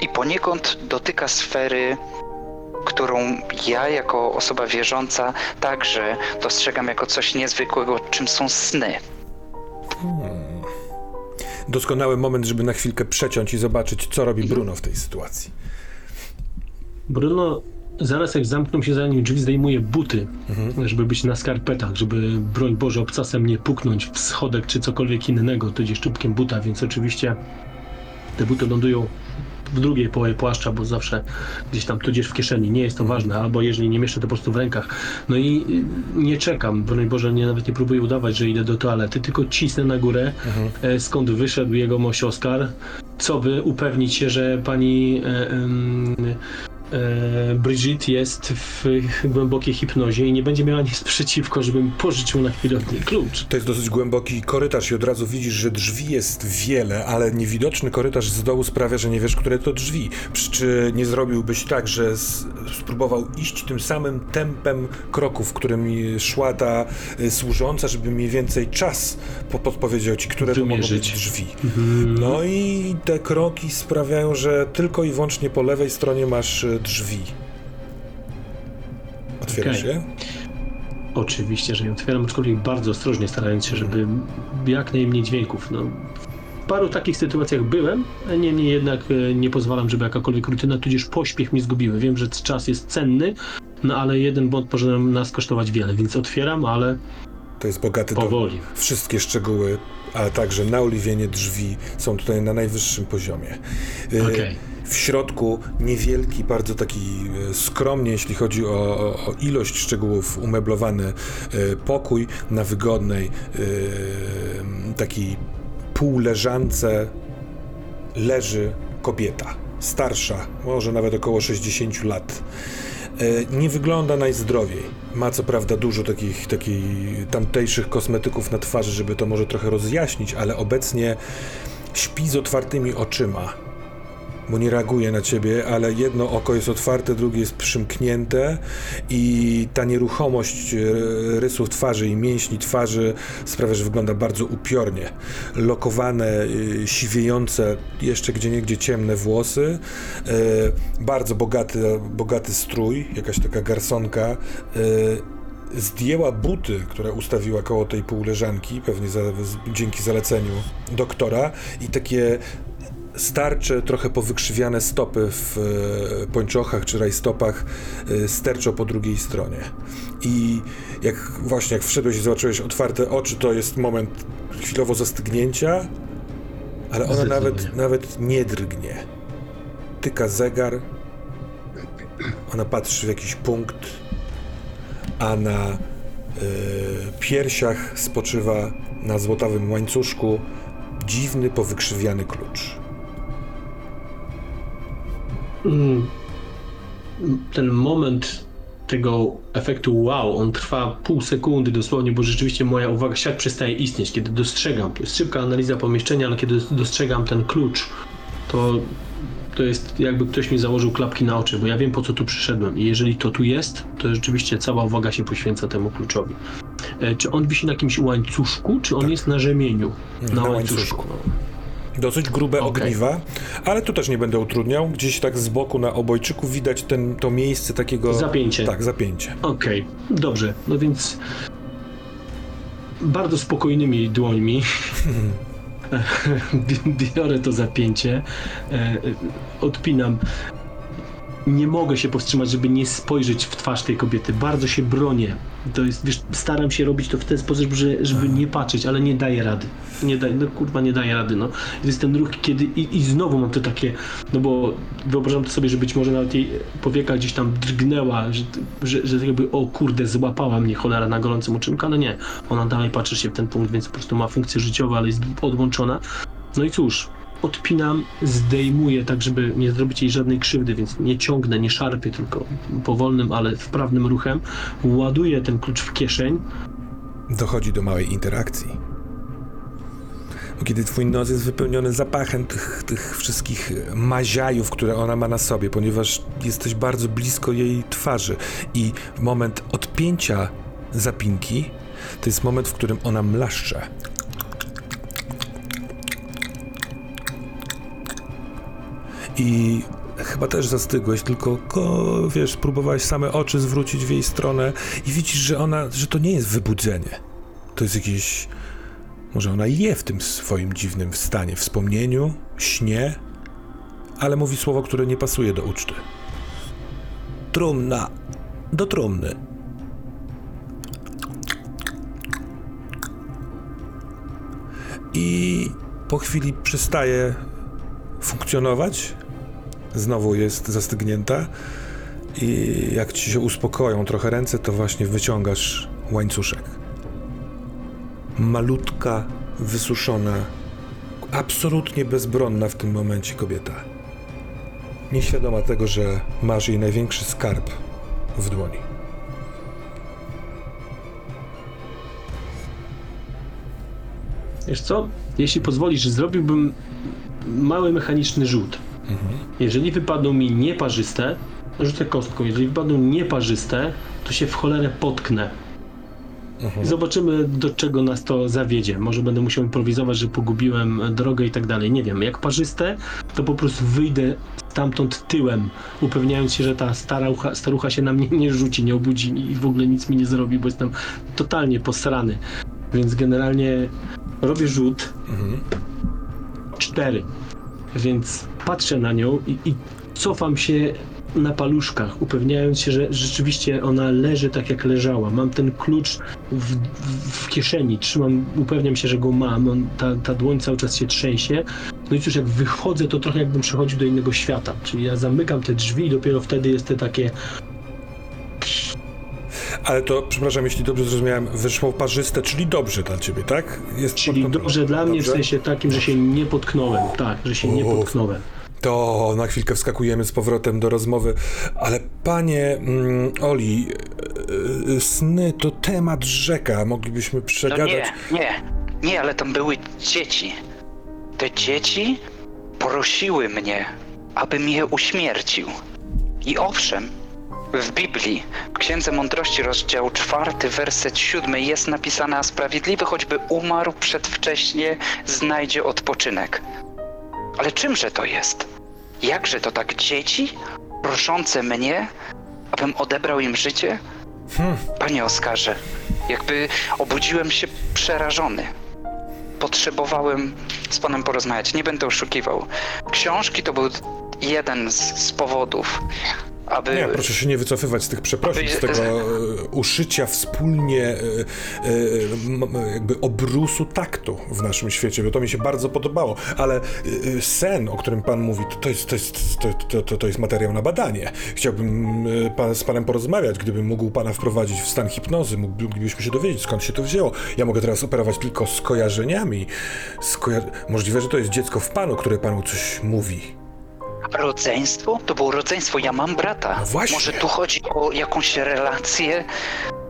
I poniekąd dotyka sfery, którą ja jako osoba wierząca także dostrzegam jako coś niezwykłego, czym są sny. doskonały moment, żeby na chwilkę przeciąć i zobaczyć, co robi Bruno w tej sytuacji. Bruno zaraz jak zamkną się za nim drzwi, zdejmuje buty, żeby być na skarpetach, żeby broń Boże obcasem nie puknąć w schodek czy cokolwiek innego, to gdzieś czubkiem buta, więc oczywiście te buty lądują w drugiej połowie płaszcza, bo zawsze gdzieś tam tudzież w kieszeni, nie jest to ważne, albo jeżeli nie mieszczę to po prostu w rękach. No i y, nie czekam, broń Boże, nie, nawet nie próbuję udawać, że idę do toalety, tylko cisnę na górę, e, skąd wyszedł jego mość Oskar, co by upewnić się, że pani e, e, Brigitte jest w głębokiej hipnozie i nie będzie miała nic przeciwko, żebym pożyczył na chwilę od niej klucz. To jest dosyć głęboki korytarz i od razu widzisz, że drzwi jest wiele, ale niewidoczny korytarz z dołu sprawia, że nie wiesz, które to drzwi. Przy- Czy nie zrobiłbyś tak, że spróbował iść tym samym tempem kroków, którymi szła ta y, służąca, żeby mniej więcej czas po- podpowiedział ci, które to mogą być Wymierzyć. drzwi. No i te kroki sprawiają, że tylko i wyłącznie po lewej stronie masz y, drzwi. Otwierasz je? Oczywiście, że ją otwieram, aczkolwiek bardzo ostrożnie, starając się, żeby jak najmniej dźwięków. No, w paru takich sytuacjach byłem, niemniej jednak e, nie pozwalam, żeby jakakolwiek rutyna, tudzież pośpiech mi zgubiły. Wiem, że czas jest cenny, no ale jeden błąd może nas kosztować wiele, więc otwieram, ale To jest bogaty dom. powoli. Wszystkie szczegóły, ale także naoliwienie drzwi są tutaj na najwyższym poziomie. Y, Okej. W środku niewielki, bardzo taki y, skromnie, jeśli chodzi o, o, o ilość szczegółów, umeblowany y, pokój na wygodnej y, takiej półleżance leży kobieta, starsza, może nawet około 60 lat. E, Nie wygląda najzdrowiej. Ma co prawda dużo takich, takich tamtejszych kosmetyków na twarzy, żeby to może trochę rozjaśnić, ale obecnie śpi z otwartymi oczyma. Bo nie reaguje na ciebie, ale jedno oko jest otwarte, drugie jest przymknięte i ta nieruchomość e, rysów twarzy i mięśni twarzy sprawia, że wygląda bardzo upiornie. Lokowane, y, siwiejące, jeszcze gdzieniegdzie ciemne włosy, e, bardzo bogaty, bogaty strój, jakaś taka garsonka. e, Zdjęła buty, które ustawiła koło tej półleżanki, pewnie za, dzięki zaleceniu doktora, i takie starcze, trochę powykrzywiane stopy w e, pończochach czy rajstopach e, sterczą po drugiej stronie. I jak właśnie jak wszedłeś i zobaczyłeś otwarte oczy, to jest moment chwilowo zastygnięcia, ale ona nawet, nawet nie drgnie. Tyka zegar, ona patrzy w jakiś punkt, a na e, piersiach spoczywa na złotawym łańcuszku dziwny, powykrzywiany klucz. Mm, ten moment tego efektu wow, on trwa pół sekundy dosłownie, bo rzeczywiście moja uwaga, świat przestaje istnieć, kiedy dostrzegam, to jest szybka analiza pomieszczenia, ale kiedy dostrzegam ten klucz, to to jest jakby ktoś mi założył klapki na oczy, bo ja wiem po co tu przyszedłem i jeżeli to tu jest, to rzeczywiście cała uwaga się poświęca temu kluczowi. E, czy on wisi na jakimś łańcuszku, czy on jest na rzemieniu? Tak. Na łańcuszku. Dosyć grube Okej. ogniwa, ale tu też nie będę utrudniał. Gdzieś tak z boku na obojczyku widać ten, to miejsce takiego... Zapięcie. Tak, zapięcie. Okej, dobrze. No więc bardzo spokojnymi dłońmi bi- biorę to zapięcie, e, e, odpinam. Nie mogę się powstrzymać, żeby nie spojrzeć w twarz tej kobiety. Bardzo się bronię. To jest, wiesz, staram się robić to w ten sposób, że, żeby nie patrzeć, ale nie daję rady. Nie daję, no kurwa, nie daję rady, no. Jest ten ruch, kiedy i, i znowu mam to takie, no bo wyobrażam to sobie, że być może nawet jej powieka gdzieś tam drgnęła, że, że, że jakby, o kurde, złapała mnie cholera na gorącym oczymka. No nie, ona dalej patrzy się w ten punkt, więc po prostu ma funkcje życiowe, ale jest odłączona. No i cóż, odpinam, zdejmuję tak, żeby nie zrobić jej żadnej krzywdy, więc nie ciągnę, nie szarpię, tylko powolnym, ale wprawnym ruchem. Ładuję ten klucz w kieszeń. Dochodzi do małej interakcji. Kiedy twój nos jest wypełniony zapachem tych, tych wszystkich maziajów, które ona ma na sobie, ponieważ jesteś bardzo blisko jej twarzy i moment odpięcia zapinki to jest moment, w którym ona mlaszcze. I chyba też zastygłeś, tylko ko, wiesz, próbowałeś same oczy zwrócić w jej stronę i widzisz, że ona, że to nie jest wybudzenie. To jest jakieś Może ona je w tym swoim dziwnym stanie, wspomnieniu, śnie, ale mówi słowo, które nie pasuje do uczty. Trumna. Do trumny. I po chwili przestaje funkcjonować. Znowu jest zastygnięta. I jak ci się uspokoją trochę ręce, to właśnie wyciągasz łańcuszek. Malutka, wysuszona, absolutnie bezbronna w tym momencie kobieta. Nieświadoma tego, że masz jej największy skarb w dłoni. Wiesz co? Jeśli pozwolisz, zrobiłbym mały mechaniczny rzut. Jeżeli wypadną mi nieparzyste, rzucę kostką, jeżeli wypadną nieparzyste, to się w cholerę potknę. I zobaczymy, do czego nas to zawiedzie. Może będę musiał improwizować, że pogubiłem drogę i tak dalej. Nie wiem. Jak parzyste, to po prostu wyjdę stamtąd tyłem, upewniając się, że ta starucha, starucha się na mnie nie rzuci, nie obudzi i w ogóle nic mi nie zrobi, bo jestem totalnie posrany. Więc generalnie robię rzut. Cztery. Więc patrzę na nią i, i cofam się na paluszkach, upewniając się, że rzeczywiście ona leży tak jak leżała. Mam ten klucz w, w, w kieszeni, trzymam, upewniam się, że go mam. On, ta, ta dłoń cały czas się trzęsie. No i cóż, jak wychodzę, to trochę jakbym przechodził do innego świata. Czyli ja zamykam te drzwi i dopiero wtedy jest te takie Ale to, przepraszam, jeśli dobrze zrozumiałem, wyszło parzyste, czyli dobrze dla ciebie, tak? Jest Czyli dobrze dla mnie w Dobrze? sensie takim, że się nie potknąłem. Tak, że się nie potknąłem. To na chwilkę wskakujemy z powrotem do rozmowy, ale panie mm, Oli, yy, sny to temat rzeka, moglibyśmy No przegadać. nie, nie, nie, ale tam były dzieci. Te dzieci prosiły mnie, abym je uśmiercił. I owszem, w Biblii, w Księdze Mądrości, rozdział czwarty, werset siódmy jest napisane, a sprawiedliwy choćby umarł przedwcześnie, znajdzie odpoczynek. Ale czymże to jest? Jakże to tak dzieci proszące mnie, abym odebrał im życie? Panie Oskarze, jakby obudziłem się przerażony. Potrzebowałem z panem porozmawiać, nie będę oszukiwał. Książki to był jeden z, z powodów, aby. Nie, proszę się nie wycofywać z tych przeprosin, z Aby- tego e, uszycia wspólnie e, e, jakby obrusu taktu w naszym świecie, bo to mi się bardzo podobało, ale sen, o którym pan mówi, to, jest, to, jest, to, to, to, jest materiał na badanie. Chciałbym pan, z panem porozmawiać, gdybym mógł pana wprowadzić w stan hipnozy, moglibyśmy się dowiedzieć, skąd się to wzięło. Ja mogę teraz operować tylko skojarzeniami. Skoja... Możliwe, że to jest dziecko w panu, które panu coś mówi. Rodzeństwo? To było rodzeństwo, ja mam brata. No właśnie. Może tu chodzi o jakąś relację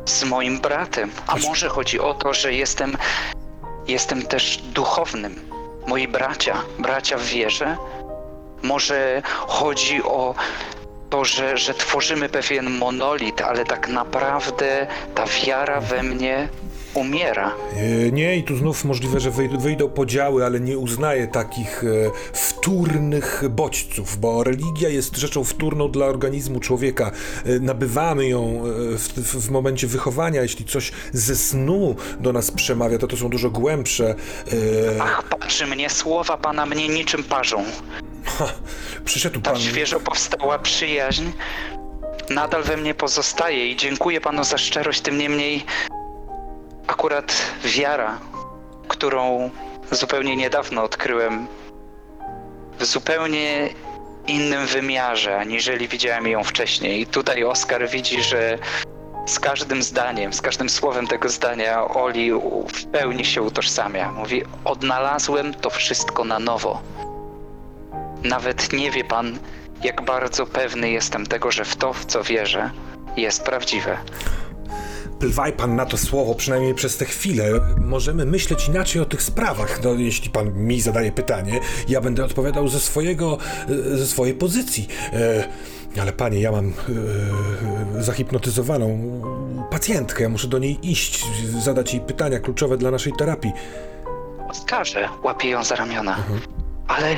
z moim bratem, a Chodź. może chodzi o to, że jestem, jestem też duchownym. Moi bracia, bracia w wierze. Może chodzi o to, że, że tworzymy pewien monolit, ale tak naprawdę ta wiara we mnie umiera. E, Nie, i tu znów możliwe, że wyjdą, podziały, ale nie uznaję takich e, wtórnych bodźców, bo religia jest rzeczą wtórną dla organizmu człowieka. E, nabywamy ją w, w, momencie wychowania. Jeśli coś ze snu do nas przemawia, to to są dużo głębsze. Ach, patrzy mnie, słowa pana mnie niczym parzą. przyszedł Ta pan. świeżo powstała przyjaźń nadal we mnie pozostaje i dziękuję panu za szczerość, tym niemniej akurat wiara, którą zupełnie niedawno odkryłem w zupełnie innym wymiarze, aniżeli widziałem ją wcześniej. I tutaj Oskar widzi, że z każdym zdaniem, z każdym słowem tego zdania Oli w pełni się utożsamia. Mówi, odnalazłem to wszystko na nowo. Nawet nie wie pan, jak bardzo pewny jestem tego, że w to, w co wierzę, jest prawdziwe. Plwaj pan na to słowo, przynajmniej przez tę chwilę. Możemy myśleć inaczej o tych sprawach. No, jeśli pan mi zadaje pytanie, ja będę odpowiadał ze swojego, ze swojej pozycji. E, ale panie, ja mam e, zahipnotyzowaną pacjentkę. Ja muszę do niej iść, zadać jej pytania kluczowe dla naszej terapii. Oskarze, łapie ją za ramiona. Ale,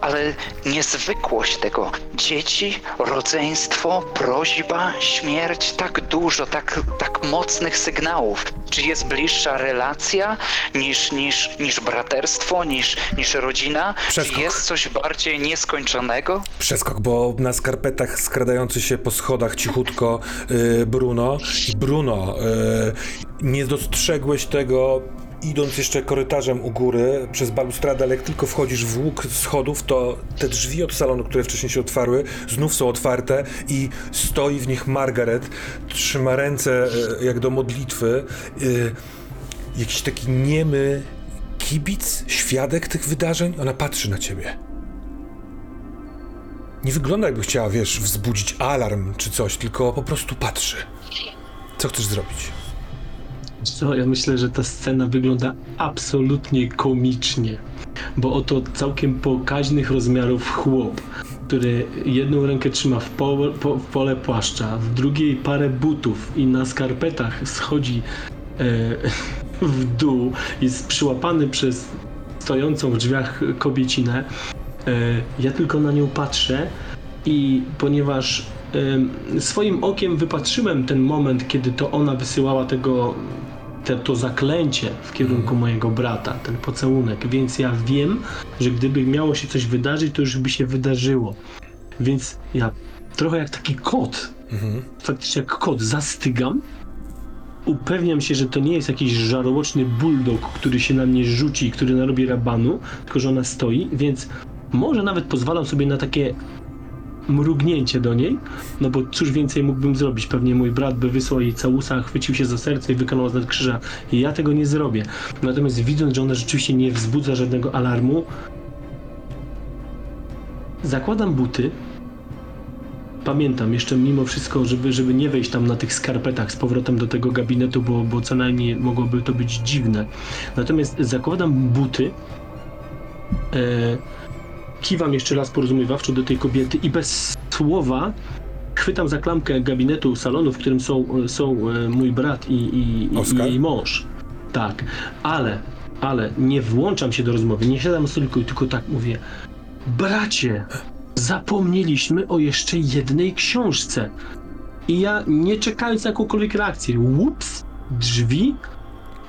ale niezwykłość tego. Dzieci, rodzeństwo, prośba, śmierć, tak dużo, tak, tak mocnych sygnałów. Czy jest bliższa relacja niż, niż, niż braterstwo, niż, niż rodzina? Przeskok. Czy jest coś bardziej nieskończonego? Przeskok, bo na skarpetach skradający się po schodach cichutko y, Bruno. Bruno, y, nie dostrzegłeś tego idąc jeszcze korytarzem u góry przez balustradę, ale jak tylko wchodzisz w łuk schodów, to te drzwi od salonu, które wcześniej się otwarły, znów są otwarte i stoi w nich Margaret, trzyma ręce y, jak do modlitwy. Y, jakiś taki niemy kibic, świadek tych wydarzeń, ona patrzy na ciebie. Nie wygląda jakby chciała, wiesz, wzbudzić alarm czy coś, tylko po prostu patrzy. Co chcesz zrobić? Co, ja myślę, że ta scena wygląda absolutnie komicznie, bo oto całkiem pokaźnych rozmiarów chłop, który jedną rękę trzyma w, pole, po, w pole płaszcza, w drugiej parę butów i na skarpetach schodzi e, w dół, jest przyłapany przez stojącą w drzwiach kobiecinę. E, ja tylko na nią patrzę i ponieważ swoim okiem wypatrzyłem ten moment, kiedy to ona wysyłała tego te, to zaklęcie w kierunku mojego brata, ten pocałunek, więc ja wiem, że gdyby miało się coś wydarzyć, to już by się wydarzyło. Więc ja trochę jak taki kot, faktycznie jak kot, zastygam, upewniam się, że to nie jest jakiś żarłoczny bulldog, który się na mnie rzuci, który narobi rabanu, tylko że ona stoi, więc może nawet pozwalam sobie na takie mrugnięcie do niej, no bo cóż więcej mógłbym zrobić? Pewnie mój brat by wysłał jej całusa, chwycił się za serce i wykonał znak krzyża. I ja tego nie zrobię. Natomiast widząc, że ona rzeczywiście nie wzbudza żadnego alarmu, zakładam buty. Pamiętam jeszcze mimo wszystko, żeby, żeby nie wejść tam na tych skarpetach z powrotem do tego gabinetu, bo, bo co najmniej mogłoby to być dziwne. Natomiast zakładam buty, e, kiwam jeszcze raz porozumiewawczo do tej kobiety i bez słowa chwytam za klamkę gabinetu salonu, w którym są, są e, mój brat i, i, i mąż. Tak, ale, ale nie włączam się do rozmowy, nie siadam stoliku i tylko tak mówię. Bracie, zapomnieliśmy o jeszcze jednej książce. I ja, nie czekając na jakąkolwiek reakcję, łups, drzwi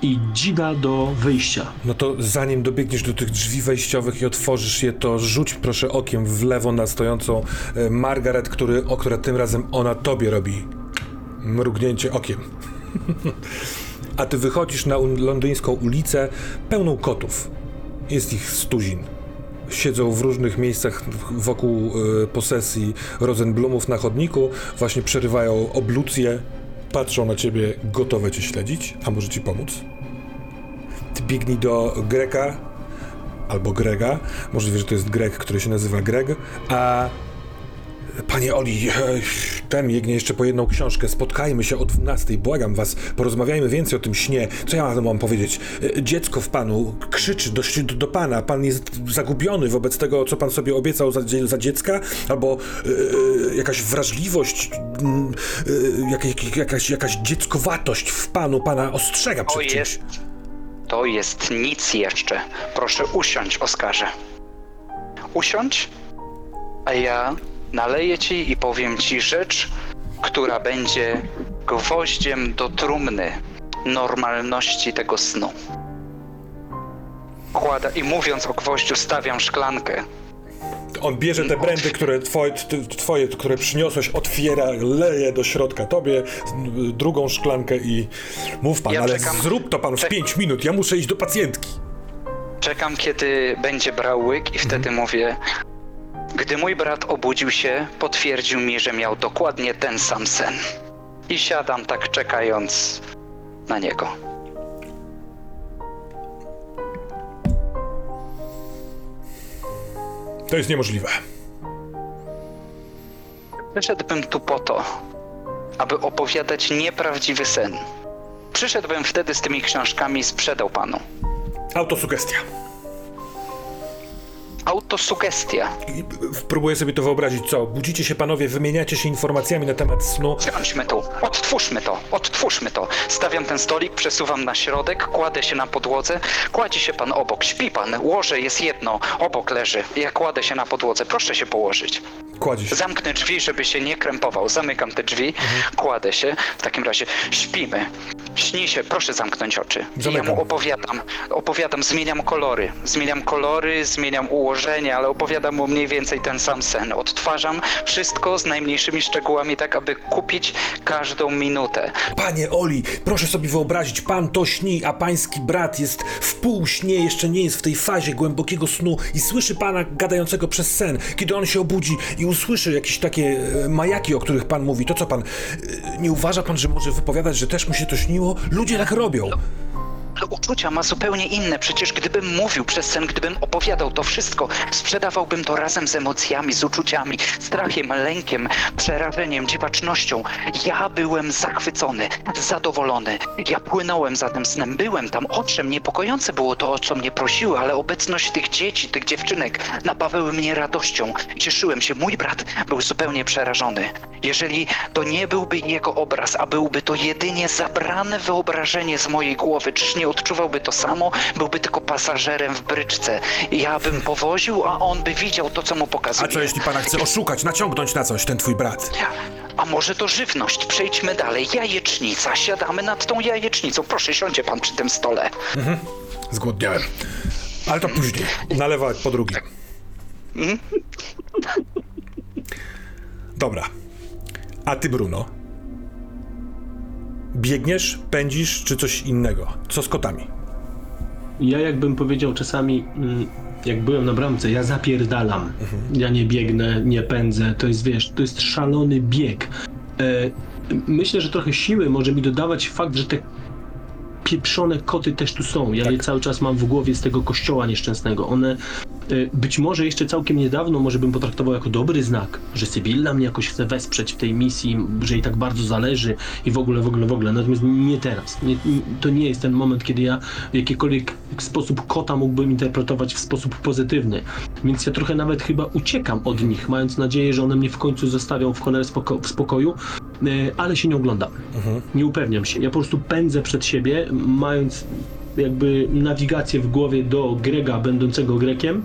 i dzida do wyjścia. No to zanim dobiegniesz do tych drzwi wejściowych i otworzysz je, to rzuć proszę okiem w lewo na stojącą e, Margaret, który, o które tym razem ona tobie robi mrugnięcie okiem. A ty wychodzisz na londyńską ulicę pełną kotów. Jest ich stuzin. Siedzą w różnych miejscach wokół e, posesji Rosenblumów na chodniku, właśnie przerywają oblucję, patrzą na ciebie, gotowe cię śledzić, a może ci pomóc. Ty biegnij do Greka albo Grega. Możliwe, że to jest Greg, który się nazywa Greg. A panie Oli, e, ten biegnie jeszcze po jedną książkę. Spotkajmy się o 12. Błagam was, porozmawiajmy więcej o tym śnie. Co ja mam powiedzieć? E, Dziecko w panu krzyczy do, do, pana. Pan jest zagubiony wobec tego, co pan sobie obiecał za, za dziecka? Albo e, jakaś wrażliwość, e, jakaś, jakaś, jakaś dzieckowatość w panu pana ostrzega przed czymś. jest. To jest nic jeszcze. Proszę usiądź, Oskarze. Usiądź, a ja naleję ci i powiem ci rzecz, która będzie gwoździem do trumny normalności tego snu. Kłada i mówiąc o gwoździu, stawiam szklankę. On bierze te brandy, które twoje, twoje, które przyniosłeś, otwiera, leje do środka tobie, drugą szklankę i mów pan, Ja ale czekam- zrób to pan w czek- 5 minut, ja muszę iść do pacjentki. Czekam, kiedy będzie brał łyk i wtedy mówię. Gdy mój brat obudził się, potwierdził mi, że miał dokładnie ten sam sen. I siadam tak czekając na niego. To jest niemożliwe. Przyszedłbym tu po to, aby opowiadać nieprawdziwy sen. Przyszedłbym wtedy z tymi książkami i sprzedał panu. Autosugestia. Autosugestia. I próbuję sobie to wyobrazić, co? Budzicie się panowie, wymieniacie się informacjami na temat snu. Siądźmy tu, odtwórzmy to, odtwórzmy to. Stawiam ten stolik, przesuwam na środek, kładę się na podłodze. Kładzie się pan obok, śpi pan, łoże jest jedno, obok leży. Ja kładę się na podłodze, proszę się położyć. Kładzie się. Zamknę drzwi, żeby się nie krępował. Zamykam te drzwi, kładę się. W takim razie śpimy. Śni się, proszę zamknąć oczy. I ja Zamykam. mu opowiadam, opowiadam, zmieniam kolory. Zmieniam kolory, zmieniam ułożenie, ale opowiadam mu mniej więcej ten sam sen. Odtwarzam wszystko z najmniejszymi szczegółami, tak aby kupić każdą minutę. Panie Oli, proszę sobie wyobrazić, pan to śni, a pański brat jest w półśnie, jeszcze nie jest w tej fazie głębokiego snu i słyszy pana gadającego przez sen. Kiedy on się obudzi i usłyszy jakieś takie e, majaki, o których pan mówi, to co pan, e, nie uważa pan, że może wypowiadać, że też mu się to śniło? Ludzie tak robią. Uczucia ma zupełnie inne. Przecież gdybym mówił przez sen, gdybym opowiadał to wszystko, sprzedawałbym to razem z emocjami, z uczuciami, strachem, lękiem, przerażeniem, dziwacznością. Ja byłem zachwycony, zadowolony. Ja płynąłem za tym snem, byłem tam. Owszem, niepokojące było to, o co mnie prosiły, ale obecność tych dzieci, tych dziewczynek napawały mnie radością. Cieszyłem się. Mój brat był zupełnie przerażony. Jeżeli to nie byłby jego obraz, a byłby to jedynie zabrane wyobrażenie z mojej głowy, czyż nie odczuwałby to samo? Byłby tylko pasażerem w bryczce. Ja bym powoził, a on by widział to, co mu A pokazuje. co jeśli pana chce oszukać, naciągnąć na coś, ten twój brat? A może to żywność? Przejdźmy dalej. Jajecznica. Siadamy nad tą jajecznicą. Proszę, siądzie pan przy tym stole. Zgłodniałem. Ale to później. Nalewa po drugim. Dobra. A ty, Bruno? Biegniesz, pędzisz, czy coś innego? Co z kotami? Ja jakbym powiedział czasami, mm, jak byłem na bramce, ja zapierdalam. Ja nie biegnę, nie pędzę. To jest, wiesz, to jest szalony bieg. E, myślę, że trochę siły może mi dodawać fakt, że te pieprzone koty też tu są. Ja je cały czas mam w głowie z tego kościoła nieszczęsnego. One e, być może jeszcze całkiem niedawno może bym potraktował jako dobry znak, że Sybilla mnie jakoś chce wesprzeć w tej misji, że jej tak bardzo zależy i w ogóle, w ogóle, w ogóle. Natomiast nie teraz. Nie, to nie jest ten moment, kiedy ja w jakikolwiek sposób kota mógłbym interpretować w sposób pozytywny. Więc ja trochę nawet chyba uciekam od nich, mając nadzieję, że one mnie w końcu zostawią w spoko- w spokoju, ale się nie oglądam. Nie upewniam się. Ja po prostu pędzę przed siebie, mając jakby nawigację w głowie do Grega, będącego Grekiem,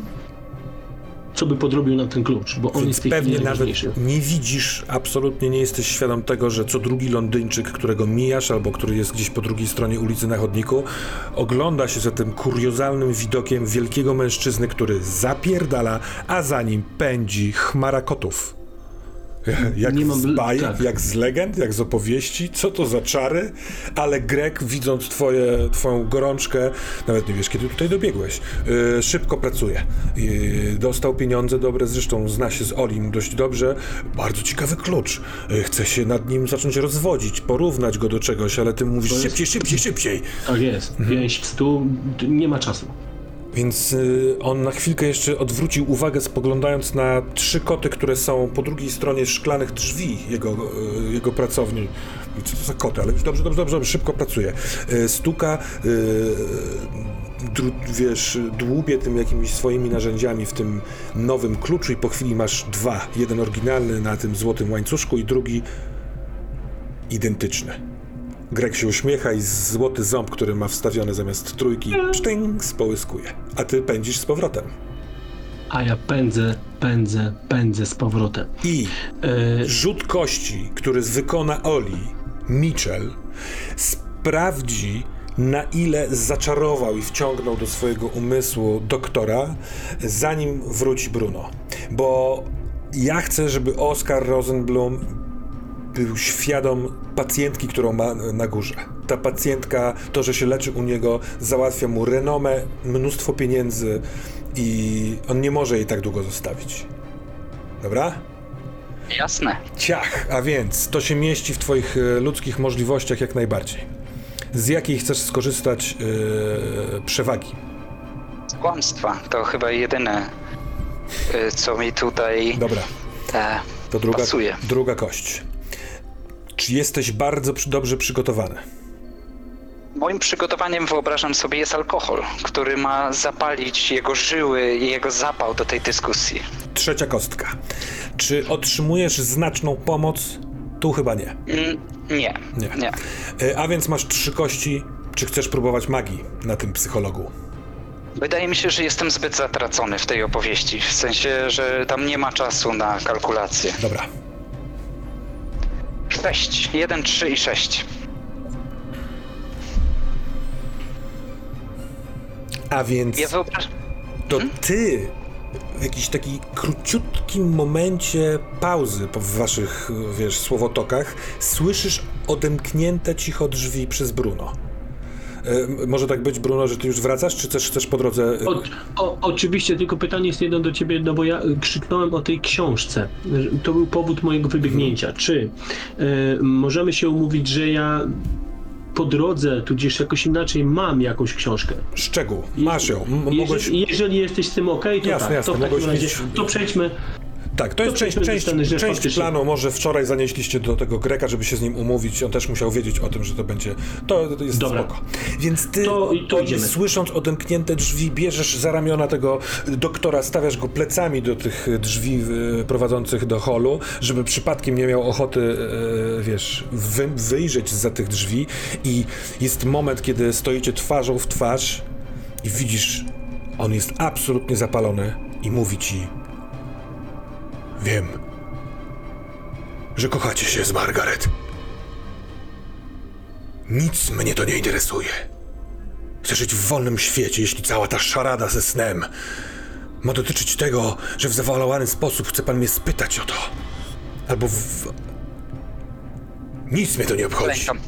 co by podrobił nam ten klucz, bo on Więc jest pewnie nawet nie widzisz, absolutnie nie jesteś świadom tego, że co drugi Londyńczyk, którego mijasz, albo który jest gdzieś po drugiej stronie ulicy na chodniku, ogląda się za tym kuriozalnym widokiem wielkiego mężczyzny, który zapierdala, a za nim pędzi chmara kotów. Jak Nie mam z bajek, tak. jak z legend, jak z opowieści, co to za czary, ale Grek, widząc twoje, twoją gorączkę, nawet nie wiesz, kiedy tutaj dobiegłeś, yy, szybko pracuje. Yy, dostał pieniądze dobre, zresztą zna się z Olim dość dobrze. Bardzo ciekawy klucz. Yy, chce się nad nim zacząć rozwodzić, porównać go do czegoś, ale ty mówisz jest- szybciej, szybciej, szybciej. Tak jest. Mhm. Więź w stół, d- nie ma czasu. Więc y, on na chwilkę jeszcze odwrócił uwagę, spoglądając na trzy koty, które są po drugiej stronie szklanych drzwi jego, y, jego pracowni. I Co to za koty? Ale już dobrze, dobrze, dobrze, szybko pracuje. Y, stuka, dru, wiesz, dłubie tym jakimiś swoimi narzędziami w tym nowym kluczu i po chwili masz dwa. Jeden oryginalny na tym złotym łańcuszku i drugi identyczny. Greg się uśmiecha i złoty ząb, który ma wstawiony zamiast trójki, psztyng, społyskuje. A ty pędzisz z powrotem. A ja pędzę, pędzę, pędzę z powrotem. I E, rzut kości, który wykona Oli, Mitchell, sprawdzi, na ile zaczarował i wciągnął do swojego umysłu doktora, zanim wróci Bruno. Bo ja chcę, żeby Oskar Rosenblum był świadom pacjentki, którą ma na górze. Ta pacjentka, to, że się leczy u niego, załatwia mu renomę, mnóstwo pieniędzy i on nie może jej tak długo zostawić. Dobra? Jasne. Ciach, a więc to się mieści w Twoich e, ludzkich możliwościach jak najbardziej. Z jakiej chcesz skorzystać e, przewagi? Z kłamstwa to chyba jedyne, y, co mi tutaj Dobra, e, to druga, pasuje. druga kość. Czy jesteś bardzo dobrze przygotowany? Moim przygotowaniem wyobrażam sobie jest alkohol, który ma zapalić jego żyły i jego zapał do tej dyskusji. Trzecia kostka. Czy otrzymujesz znaczną pomoc? Tu chyba nie. Mm, Nie, Nie. nie. E, A więc masz trzy kości. Czy chcesz próbować magii na tym psychologu? Wydaje mi się, że jestem zbyt zatracony w tej opowieści. W sensie, że tam nie ma czasu na kalkulację. Dobra. 6, 1, 3 i 6. A więc Ja wyobrażam. to ty w jakiś taki króciutkim momencie pauzy po- w waszych, wiesz, słowotokach słyszysz odemknięte cicho drzwi przez Bruno. E, może tak być, Bruno, że ty już wracasz, czy też chcesz po drodze... e, O, o, oczywiście, tylko pytanie jest jedno do ciebie, no bo ja y, krzyknąłem o tej książce. To był powód mojego wybiegnięcia. Czy y, możemy się umówić, że ja po drodze, tudzież jakoś inaczej mam jakąś książkę? Szczegół. Masz ją. M- mogłeś... Jeżeli, jeżeli jesteś z tym ok, to Jasne, tak. jasne, to w mogłeś razie mieć- to przejdźmy. Tak, to jest część, część, część planu. Może wczoraj zanieśliście do tego Greka, żeby się z nim umówić. On też musiał wiedzieć o tym, że to będzie. To, to jest Dobra. spoko. Więc ty, To- to słysząc odemknięte drzwi, bierzesz za ramiona tego doktora, stawiasz go plecami do tych drzwi y, prowadzących do holu, żeby przypadkiem nie miał ochoty, y, wiesz, wy, wyjrzeć za tych drzwi. I jest moment, kiedy stoicie twarzą w twarz i widzisz, on jest absolutnie zapalony i mówi ci. Wiem, że kochacie się z Margaret. Nic mnie to nie interesuje. Chcę żyć w wolnym świecie, jeśli cała ta szarada ze snem ma dotyczyć tego, że w zawalowany sposób chce pan mnie spytać o to. Albo w... Nic mnie to nie obchodzi. Klękam.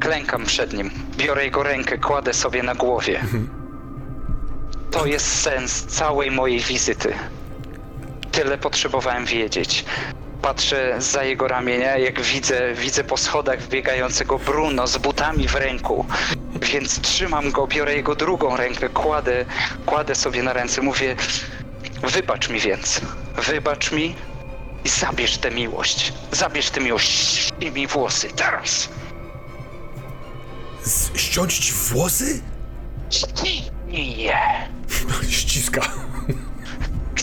Klękam przed nim. Biorę jego rękę, kładę sobie na głowie. To jest sens całej mojej wizyty. Tyle potrzebowałem wiedzieć. Patrzę za jego ramienia, jak widzę, widzę po schodach wbiegającego Bruno z butami w ręku. Więc trzymam go, biorę jego drugą rękę, kładę, kładę sobie na ręce, mówię: Wybacz mi więc, wybacz mi i zabierz tę miłość. Zabierz tę miłość i mi włosy teraz. Z- ściąć ci włosy? Nie. Ściska.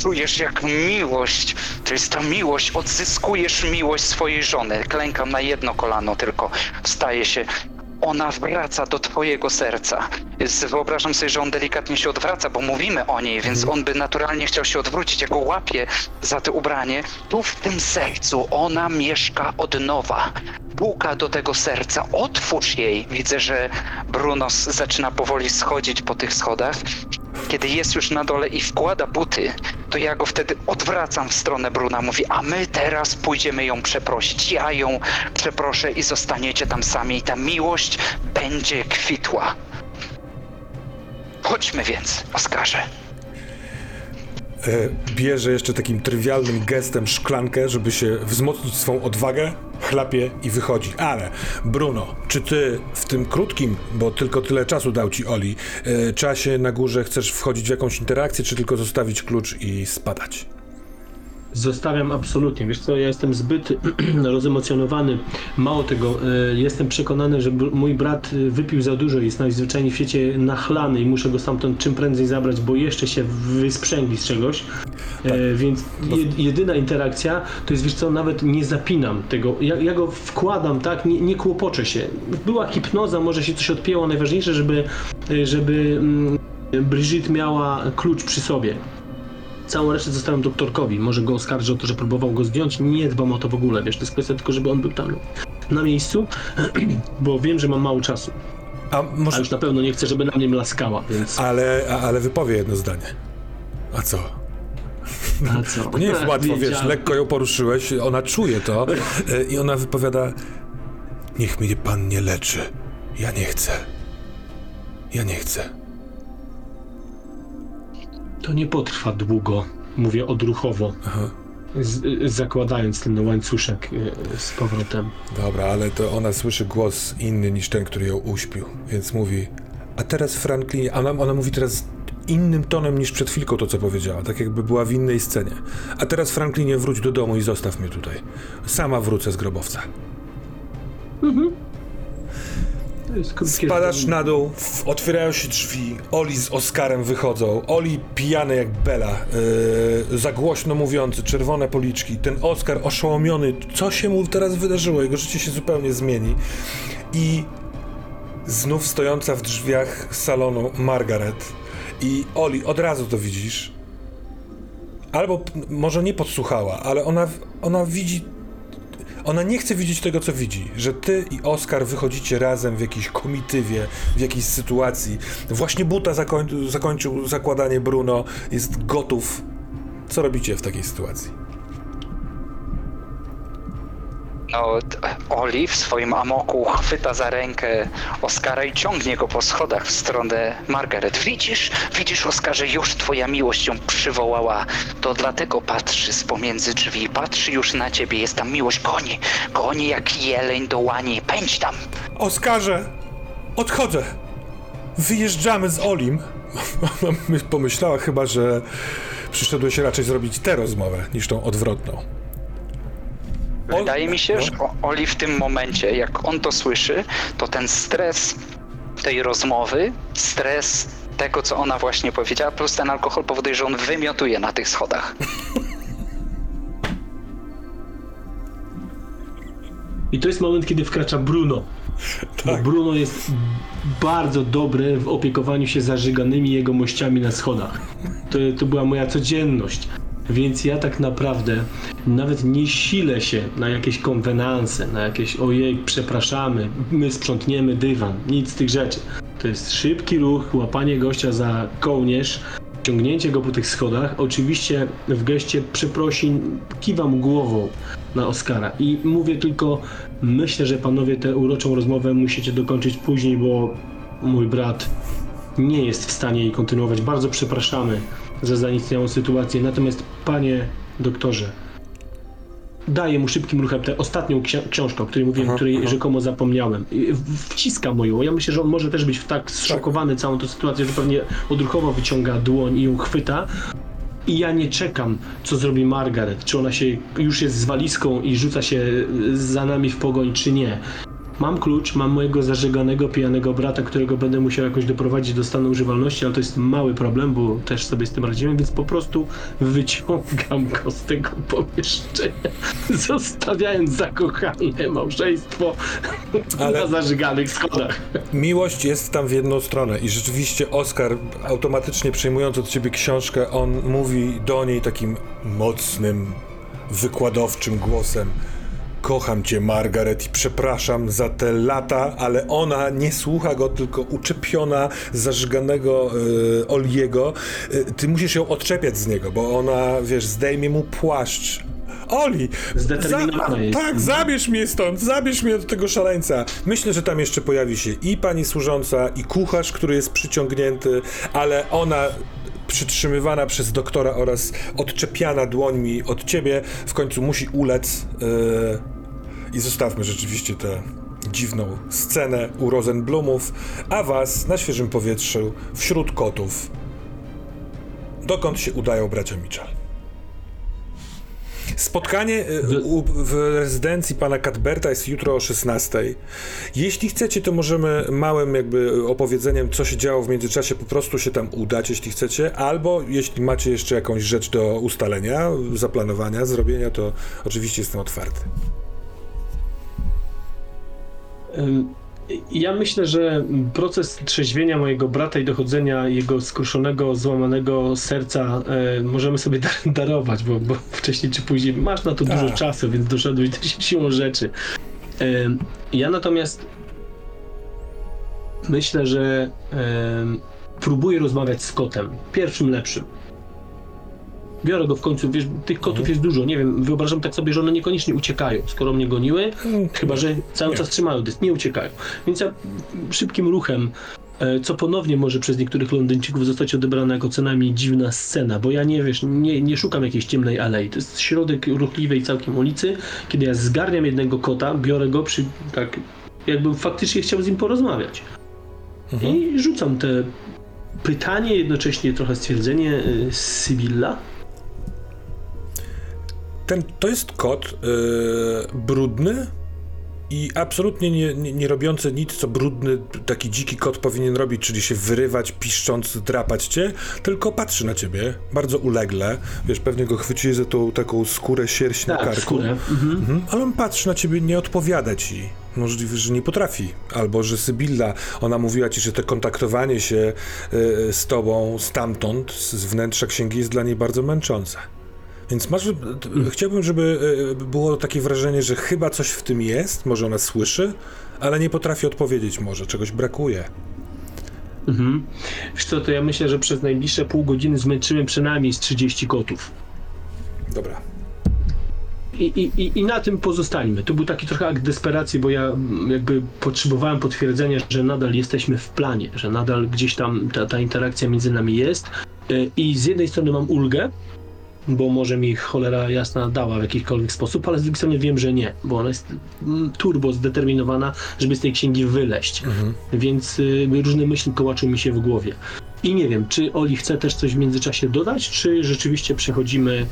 Czujesz jak miłość, to jest ta miłość, odzyskujesz miłość swojej żony. Klękam na jedno kolano tylko, wstaje się. Ona wraca do twojego serca. Jest, wyobrażam sobie, że on delikatnie się odwraca, bo mówimy o niej, więc on by naturalnie chciał się odwrócić. Ja go łapię za to ubranie. Tu w tym sercu ona mieszka od nowa. Puka do tego serca, otwórz jej. Widzę, że Bruno zaczyna powoli schodzić po tych schodach. Kiedy jest już na dole i wkłada buty, to ja go wtedy odwracam w stronę Bruna. Mówi, a my teraz pójdziemy ją przeprosić. Ja ją przeproszę i zostaniecie tam sami. I ta miłość będzie kwitła. Chodźmy więc, Oskarze. E, bierze jeszcze takim trywialnym gestem szklankę, żeby się wzmocnić swą odwagę, chlapie i wychodzi. Ale, Bruno, czy ty w tym krótkim, bo tylko tyle czasu dał ci Oli, e, czasie na górze chcesz wchodzić w jakąś interakcję, czy tylko zostawić klucz i spadać? Zostawiam absolutnie. Wiesz co, ja jestem zbyt rozemocjonowany. Mało tego, e, jestem przekonany, że mój brat e, wypił za dużo i jest najzwyczajniej w świecie nachlany i muszę go stamtąd czym prędzej zabrać, bo jeszcze się wysprzęgli z czegoś. E, więc jed, jedyna interakcja to jest, wiesz co, nawet nie zapinam tego. Ja, ja go wkładam, tak, nie, nie kłopoczę się. Była hipnoza, może się coś odpięło. Najważniejsze, żeby, żeby mm, Brigitte miała klucz przy sobie. Całą resztę zostawiam doktorkowi. Może go oskarżę o to, że próbował go zdjąć. Nie dbam o to w ogóle, wiesz, to jest kwestia tylko, żeby on był tam na miejscu, bo wiem, że mam mało czasu. A A może... już na pewno nie chcę, żeby na mnie mlaskała, więc... Ale, a, ale wypowie jedno zdanie. A co? A co? Nie jest łatwo, wiesz, lekko ją poruszyłeś, ona czuje to e, i ona wypowiada Niech mnie pan nie leczy. Ja nie chcę. Ja nie chcę. To nie potrwa długo, mówię odruchowo, Aha. z, zakładając ten łańcuszek e, z powrotem. Dobra, ale to ona słyszy głos inny niż ten, który ją uśpił, więc mówi a teraz Franklin, ona, ona mówi teraz innym tonem niż przed chwilką to, co powiedziała, tak jakby była w innej scenie. A teraz Franklinie wróć do domu i zostaw mnie tutaj. Sama wrócę z grobowca. Krótkie Spadasz na dół, otwierają się drzwi, Oli z Oskarem wychodzą. Oli pijany jak Bela, yy, za głośno mówiący, czerwone policzki. Ten Oskar oszołomiony, co się mu teraz wydarzyło, jego życie się zupełnie zmieni. I znów stojąca w drzwiach salonu Margaret. I Oli, od razu to widzisz. Albo może nie podsłuchała, ale ona, ona widzi ona nie chce widzieć tego, co widzi. Że ty i Oskar wychodzicie razem w jakiejś komitywie, w jakiejś sytuacji. Właśnie buta zakoń, zakończył zakładanie Bruno, jest gotów. Co robicie w takiej sytuacji? No, Oli w swoim amoku chwyta za rękę Oskara i ciągnie go po schodach w stronę Margaret. Widzisz, widzisz, Oskarze, już twoja miłość ją przywołała. To dlatego patrzy z pomiędzy drzwi, patrzy już na ciebie, jest tam miłość, goni, goni jak jeleń do łani, pędź tam. Oskarze! Odchodzę! Wyjeżdżamy z Olim. Pomyślała chyba, że przyszedłeś raczej zrobić tę rozmowę, niż tą odwrotną. Wydaje mi się, no. że Oli w tym momencie, jak on to słyszy, to ten stres tej rozmowy, stres tego, co ona właśnie powiedziała, plus ten alkohol powoduje, że on wymiotuje na tych schodach. I to jest moment, kiedy wkracza Bruno. Tak. Bo Bruno jest bardzo dobry w opiekowaniu się zażyganymi jego mościami na schodach. To, to była moja codzienność. Więc ja tak naprawdę nawet nie silę się na jakieś konwenanse, na jakieś ojej, przepraszamy, my sprzątniemy dywan, nic z tych rzeczy. To jest szybki ruch, łapanie gościa za kołnierz, ciągnięcie go po tych schodach. Oczywiście w geście przeprosin kiwam głową na Oscara i mówię tylko, myślę, że panowie tę uroczą rozmowę musicie dokończyć później, bo mój brat nie jest w stanie jej kontynuować. Bardzo przepraszamy za zaistniałą sytuację. Natomiast panie doktorze, daję mu szybkim ruchem tę ostatnią ksi- książkę, o której mówiłem, Aha, której aha. rzekomo zapomniałem. Wciska moją. Ja myślę, że on może też być tak zszokowany całą tą sytuacją, że pewnie odruchowo wyciąga dłoń i ją chwyta. I ja nie czekam, co zrobi Margaret. Czy ona się już jest z walizką i rzuca się za nami w pogoń, czy nie. Mam klucz, mam mojego zażeganego, pijanego brata, którego będę musiał jakoś doprowadzić do stanu używalności, ale to jest mały problem, bo też sobie z tym radziłem, więc po prostu wyciągam go z tego pomieszczenia, zostawiając zakochane małżeństwo Ale- na zażyganych schodach. Miłość jest tam w jedną stronę i rzeczywiście Oskar, automatycznie przejmując od ciebie książkę, on mówi do niej takim mocnym, wykładowczym głosem. Kocham cię, Margaret, i przepraszam za te lata, ale ona nie słucha go, tylko uczepiona zażganego e, Oliego. E, ty musisz ją odczepiać z niego, bo ona, wiesz, zdejmie mu płaszcz. Oli! Zdeterminowana jest. Tak, zabierz mnie stąd, zabierz mnie od tego szaleńca. Myślę, że tam jeszcze pojawi się i pani służąca, i kucharz, który jest przyciągnięty, ale ona przytrzymywana przez doktora oraz odczepiana dłońmi od ciebie, w końcu musi ulec. Yy, I zostawmy rzeczywiście tę dziwną scenę u Rosenblumów, a was na świeżym powietrzu, wśród kotów, dokąd się udają bracia Mitchell. Spotkanie y, u, w rezydencji pana Cadberta jest jutro o 16. Jeśli chcecie, to możemy małym jakby opowiedzeniem, co się działo w międzyczasie, po prostu się tam udać, jeśli chcecie, albo jeśli macie jeszcze jakąś rzecz do ustalenia, zaplanowania, zrobienia, to oczywiście jestem otwarty. Ja myślę, że proces trzeźwienia mojego brata i dochodzenia jego skruszonego, złamanego serca e, możemy sobie dar- darować, bo, bo wcześniej czy później masz na to Tak. dużo czasu, więc doszedłeś też siłą rzeczy. Ym, Ja natomiast myślę, że em, próbuję rozmawiać z kotem. Pierwszym lepszym. Biorę go w końcu, wiesz, tych kotów Mhm. jest dużo, nie wiem, wyobrażam tak sobie, że one niekoniecznie uciekają, skoro mnie goniły, Chyba, że cały Nie. czas trzymają dys, nie uciekają. Więc ja szybkim ruchem, e, co ponownie może przez niektórych Londyńczyków zostać odebrane jako co najmniej dziwna scena, bo ja nie wiesz, nie, nie szukam jakiejś ciemnej alei. To jest środek ruchliwej całkiem ulicy, kiedy ja zgarniam jednego kota, biorę go przy tak, jakbym faktycznie chciał z nim porozmawiać. Mhm. I rzucam te pytanie, jednocześnie trochę stwierdzenie y, Sybilla. Ten, to jest kot yy, brudny i absolutnie nie, nie, nie robiące nic, co brudny taki dziki kot powinien robić, czyli się wyrywać, piszcząc, drapać cię, tylko patrzy na ciebie bardzo ulegle. Wiesz, pewnie go chwyciłeś za tą taką skórę sierść na Tak, karku. skórę. Mhm. Mhm. Ale on patrzy na ciebie, nie odpowiada ci. Możliwe, że nie potrafi. Albo, że Sybilla, ona mówiła ci, że to kontaktowanie się y, z tobą stamtąd, z wnętrza księgi jest dla niej bardzo męczące. Więc masz, chciałbym, żeby y, było takie wrażenie, że chyba coś w tym jest, może ona słyszy, ale nie potrafi odpowiedzieć może, czegoś brakuje. Mhm. Wiesz co, to ja myślę, że przez najbliższe pół godziny zmęczymy przynajmniej z 30 kotów. Dobra. I, i, i- na tym pozostańmy. To był taki trochę akt desperacji, bo ja mm, jakby potrzebowałem potwierdzenia, że nadal jesteśmy w planie, że nadal gdzieś tam ta, ta interakcja między nami jest. Y, I z jednej strony mam ulgę, bo może mi cholera jasna dała w jakikolwiek sposób, ale z drugiej strony wiem, że nie, bo ona jest mm, turbo zdeterminowana, żeby z tej księgi wyleść. Mhm. Więc y, różne myśli kołaczą mi się w głowie. I nie wiem, czy Oli chce też coś w międzyczasie dodać, czy rzeczywiście przechodzimy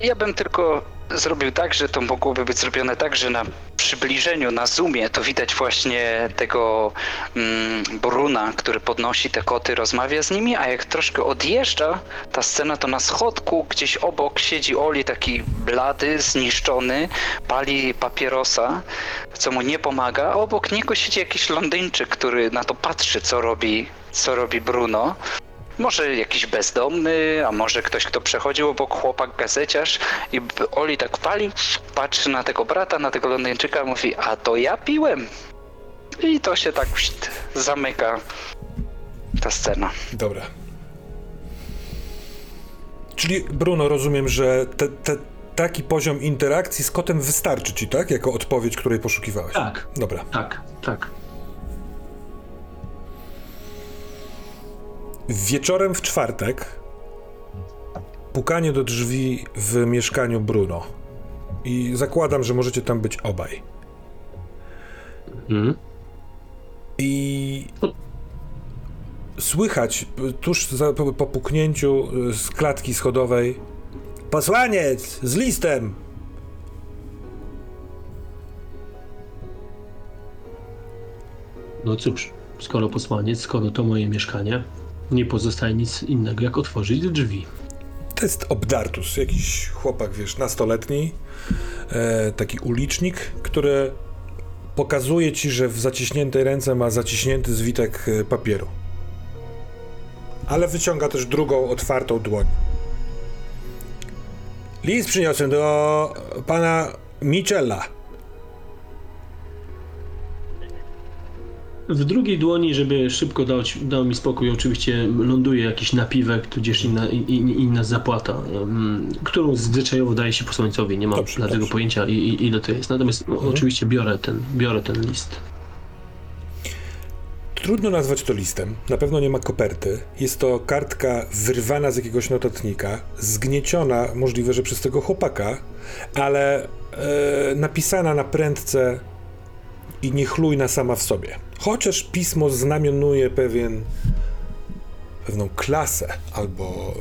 Ja bym tylko zrobił tak, że to mogłoby być zrobione tak, że na przybliżeniu, na zoomie, to widać właśnie tego mm, Bruna, który podnosi te koty, rozmawia z nimi, a jak troszkę odjeżdża ta scena, to na schodku gdzieś obok siedzi Oli taki blady, zniszczony, pali papierosa, co mu nie pomaga, a obok niego siedzi jakiś Londyńczyk, który na to patrzy, co robi, co robi Bruno. Może jakiś bezdomny, a może ktoś, kto przechodził obok chłopak gazeciarz i Oli tak pali, patrzy na tego brata, na tego Londyńczyka, mówi, a to ja piłem. I to się tak zamyka ta scena. Dobra. Czyli Bruno, rozumiem, że te, te, taki poziom interakcji z kotem wystarczy ci, tak? Jako odpowiedź, której poszukiwałeś. Tak. Dobra. Tak, tak. Wieczorem w czwartek pukanie do drzwi w mieszkaniu Bruno. I zakładam, że możecie tam być obaj. Mhm. I słychać tuż za, po, po puknięciu y, z klatki schodowej Posłaniec z listem! No cóż, skoro posłaniec, skoro to moje mieszkanie, nie pozostaje nic innego, jak otworzyć drzwi. To jest Obdartus, jakiś chłopak, wiesz, nastoletni, e, taki ulicznik, który pokazuje ci, że w zaciśniętej ręce ma zaciśnięty zwitek e, papieru. Ale wyciąga też drugą, otwartą dłoń. List przyniosłem do pana Michela. W drugiej dłoni, żeby szybko dać, dał mi spokój, oczywiście ląduje jakiś napiwek, tudzież inna, in, in, inna zapłata, mm, którą zwyczajowo daje się posłańcowi. Nie mam Dobrze, dlatego dobrze. pojęcia, i, ile to jest. Natomiast no, oczywiście biorę ten, biorę ten list. Trudno nazwać to listem. Na pewno nie ma koperty. Jest to kartka wyrwana z jakiegoś notatnika, zgnieciona, możliwe, że przez tego chłopaka, ale e, napisana na prędce i niechlujna sama w sobie. Chociaż pismo znamionuje pewien, pewną klasę albo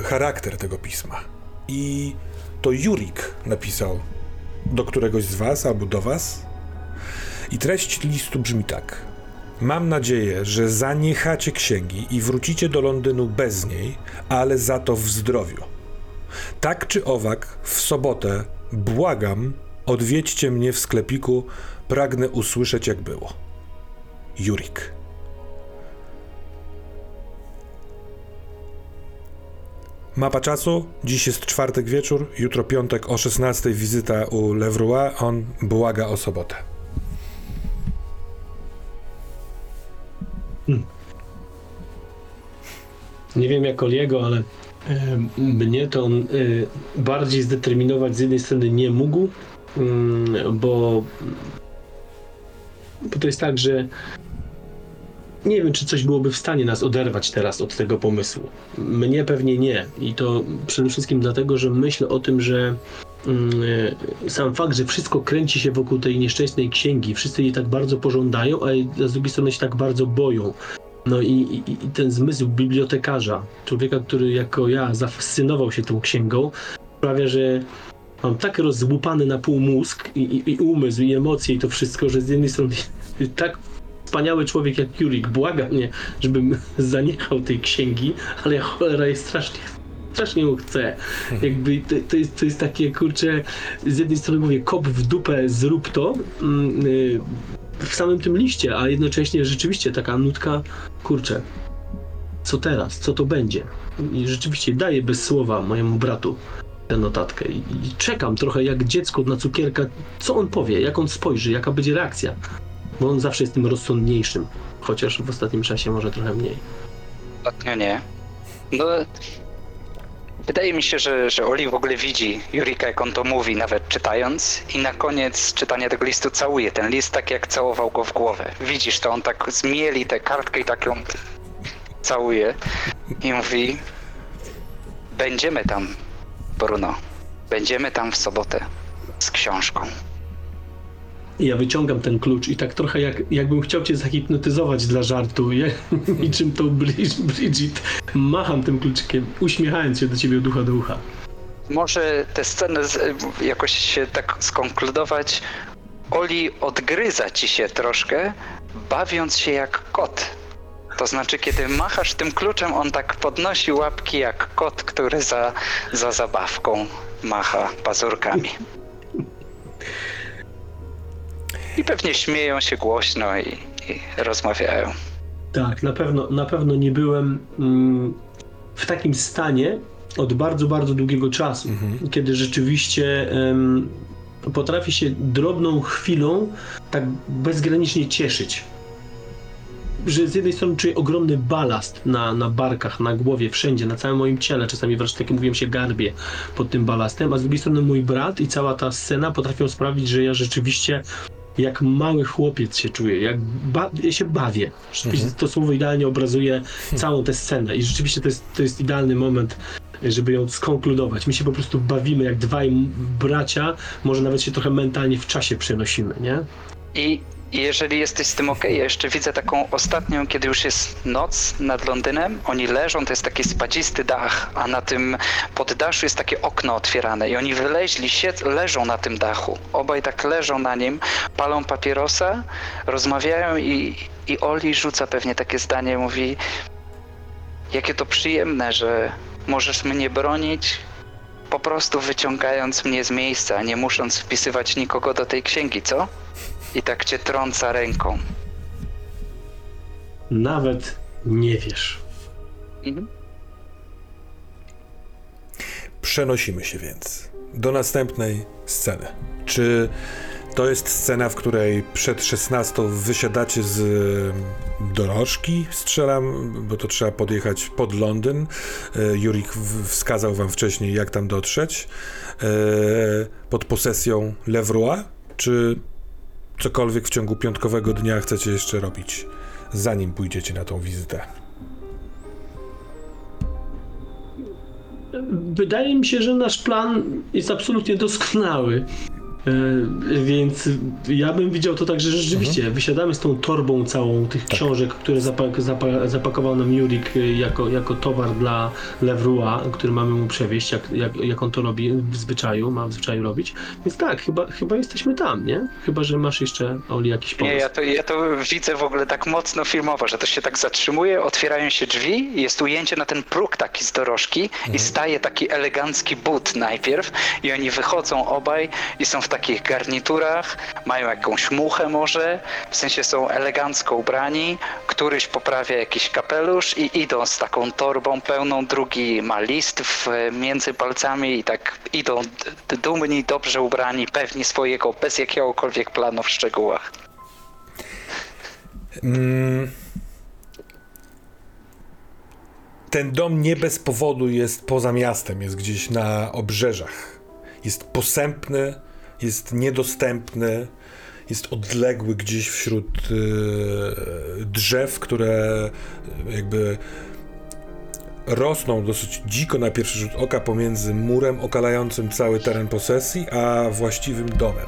e, charakter tego pisma. I to Jurik napisał do któregoś z was albo do was. I treść listu brzmi tak. Mam nadzieję, że zaniechacie księgi i wrócicie do Londynu bez niej, ale za to w zdrowiu. Tak czy owak, w sobotę, błagam, odwiedźcie mnie w sklepiku, pragnę usłyszeć jak było. Jurik. Mapa czasu. Dziś jest czwartek wieczór, jutro piątek o 16 wizyta u Levroy. On błaga o sobotę. Nie wiem jak Oliego, ale e, mnie to on e, bardziej zdeterminować z jednej strony nie mógł, mm, bo, bo to jest tak, że nie wiem, czy coś byłoby w stanie nas oderwać teraz od tego pomysłu. Mnie pewnie nie. I to przede wszystkim dlatego, że myślę o tym, że mm, e, sam fakt, że wszystko kręci się wokół tej nieszczęsnej księgi, wszyscy jej tak bardzo pożądają, a z drugiej strony się tak bardzo boją. No i, i, i ten zmysł bibliotekarza, człowieka, który jako ja zafascynował się tą księgą, sprawia, że mam tak rozłupany na pół mózg i, i, i umysł, i emocje, i to wszystko, że z jednej strony tak wspaniały człowiek jak Jurik błaga mnie, żebym zaniechał tej księgi, ale ja cholera jest strasznie strasznie mu chcę. Jakby to, to, jest, to jest takie, kurczę, z jednej strony mówię, kop w dupę, zrób to, mm, y, w samym tym liście, a jednocześnie rzeczywiście taka nutka, kurczę, co teraz, co to będzie? I rzeczywiście daję bez słowa mojemu bratu tę notatkę i, i czekam trochę jak dziecko na cukierka, co on powie, jak on spojrzy, jaka będzie reakcja, bo on zawsze jest tym rozsądniejszym, chociaż w ostatnim czasie może trochę mniej. Ostatnio nie. No, wydaje mi się, że, że Oli w ogóle widzi Jurika, jak on to mówi, nawet czytając, i na koniec czytania tego listu całuje ten list tak, jak całował go w głowę. Widzisz to, on tak zmieli tę kartkę i tak ją całuje i mówi: Będziemy tam, Bruno. Będziemy tam w sobotę z książką. Ja wyciągam ten klucz i tak trochę jak, jakbym chciał cię zahipnotyzować dla żartu, jak, niczym Brid- Bridget, macham tym kluczykiem, uśmiechając się do ciebie od ucha do ucha. Może tę scenę jakoś się tak skonkludować. Oli odgryza ci się troszkę, bawiąc się jak kot. To znaczy, kiedy machasz tym kluczem, on tak podnosi łapki jak kot, który za, za zabawką macha pazurkami. I pewnie śmieją się głośno i, i rozmawiają. Tak, na pewno, na pewno nie byłem mm, w takim stanie od bardzo, bardzo długiego czasu, kiedy rzeczywiście em, potrafię się drobną chwilą tak bezgranicznie cieszyć. Że z jednej strony czuję ogromny balast na, na barkach, na głowie, wszędzie, na całym moim ciele. Czasami wręcz tak jak mówiłem się garbie pod tym balastem, a z drugiej strony mój brat i cała ta scena potrafią sprawić, że ja rzeczywiście jak mały chłopiec się czuję, jak ba- ja się bawię. Rzeczywiście to słowo idealnie obrazuje całą tę scenę i rzeczywiście to jest, to jest idealny moment, żeby ją skonkludować. My się po prostu bawimy jak dwaj bracia, może nawet się trochę mentalnie w czasie przenosimy, nie? I jeżeli jesteś z tym ok, ja jeszcze widzę taką ostatnią, kiedy już jest noc nad Londynem. Oni leżą, to jest taki spadzisty dach, a na tym poddaszu jest takie okno otwierane i oni wyleźli, leżą na tym dachu. Obaj tak leżą na nim, palą papierosa, rozmawiają i, i Oli rzuca pewnie takie zdanie, mówi jakie to przyjemne, że możesz mnie bronić, po prostu wyciągając mnie z miejsca, nie musząc wpisywać nikogo do tej księgi, co? I tak cię trąca ręką. Nawet nie wiesz. Mhm. Przenosimy się więc do następnej sceny. Czy to jest scena, w której przed 16 wysiadacie z dorożki, strzelam, bo to trzeba podjechać pod Londyn. E, Jurik wskazał wam wcześniej, jak tam dotrzeć. E, Pod posesją Levroy, czy cokolwiek w ciągu piątkowego dnia chcecie jeszcze robić, zanim pójdziecie na tą wizytę? Wydaje mi się, że nasz plan jest absolutnie doskonały. E, Więc ja bym widział to tak, że rzeczywiście wysiadamy z tą torbą całą tych książek, które zapak, zapa, zapakował nam Jurik e, jako, jako towar dla Levroy, który mamy mu przewieźć, jak, jak, jak on to robi w zwyczaju, ma w zwyczaju robić. Więc tak, chyba, chyba jesteśmy tam, nie? Chyba, że masz jeszcze, Oli, jakiś pomysł. Nie, ja to, ja to widzę w ogóle tak mocno filmowo, że to się tak zatrzymuje, otwierają się drzwi, jest ujęcie na ten próg taki z dorożki i staje taki elegancki but najpierw i oni wychodzą obaj i są w takich garniturach, mają jakąś muchę może, w sensie są elegancko ubrani, któryś poprawia jakiś kapelusz i idą z taką torbą pełną, drugi ma list w, między palcami i tak idą dumni, dobrze ubrani, pewni swojego, bez jakiegokolwiek planu w szczegółach. Mm. Ten dom nie bez powodu jest poza miastem, jest gdzieś na obrzeżach. Jest posępny, jest niedostępny, jest odległy gdzieś wśród e, drzew, które e, jakby rosną dosyć dziko na pierwszy rzut oka pomiędzy murem okalającym cały teren posesji, a właściwym domem.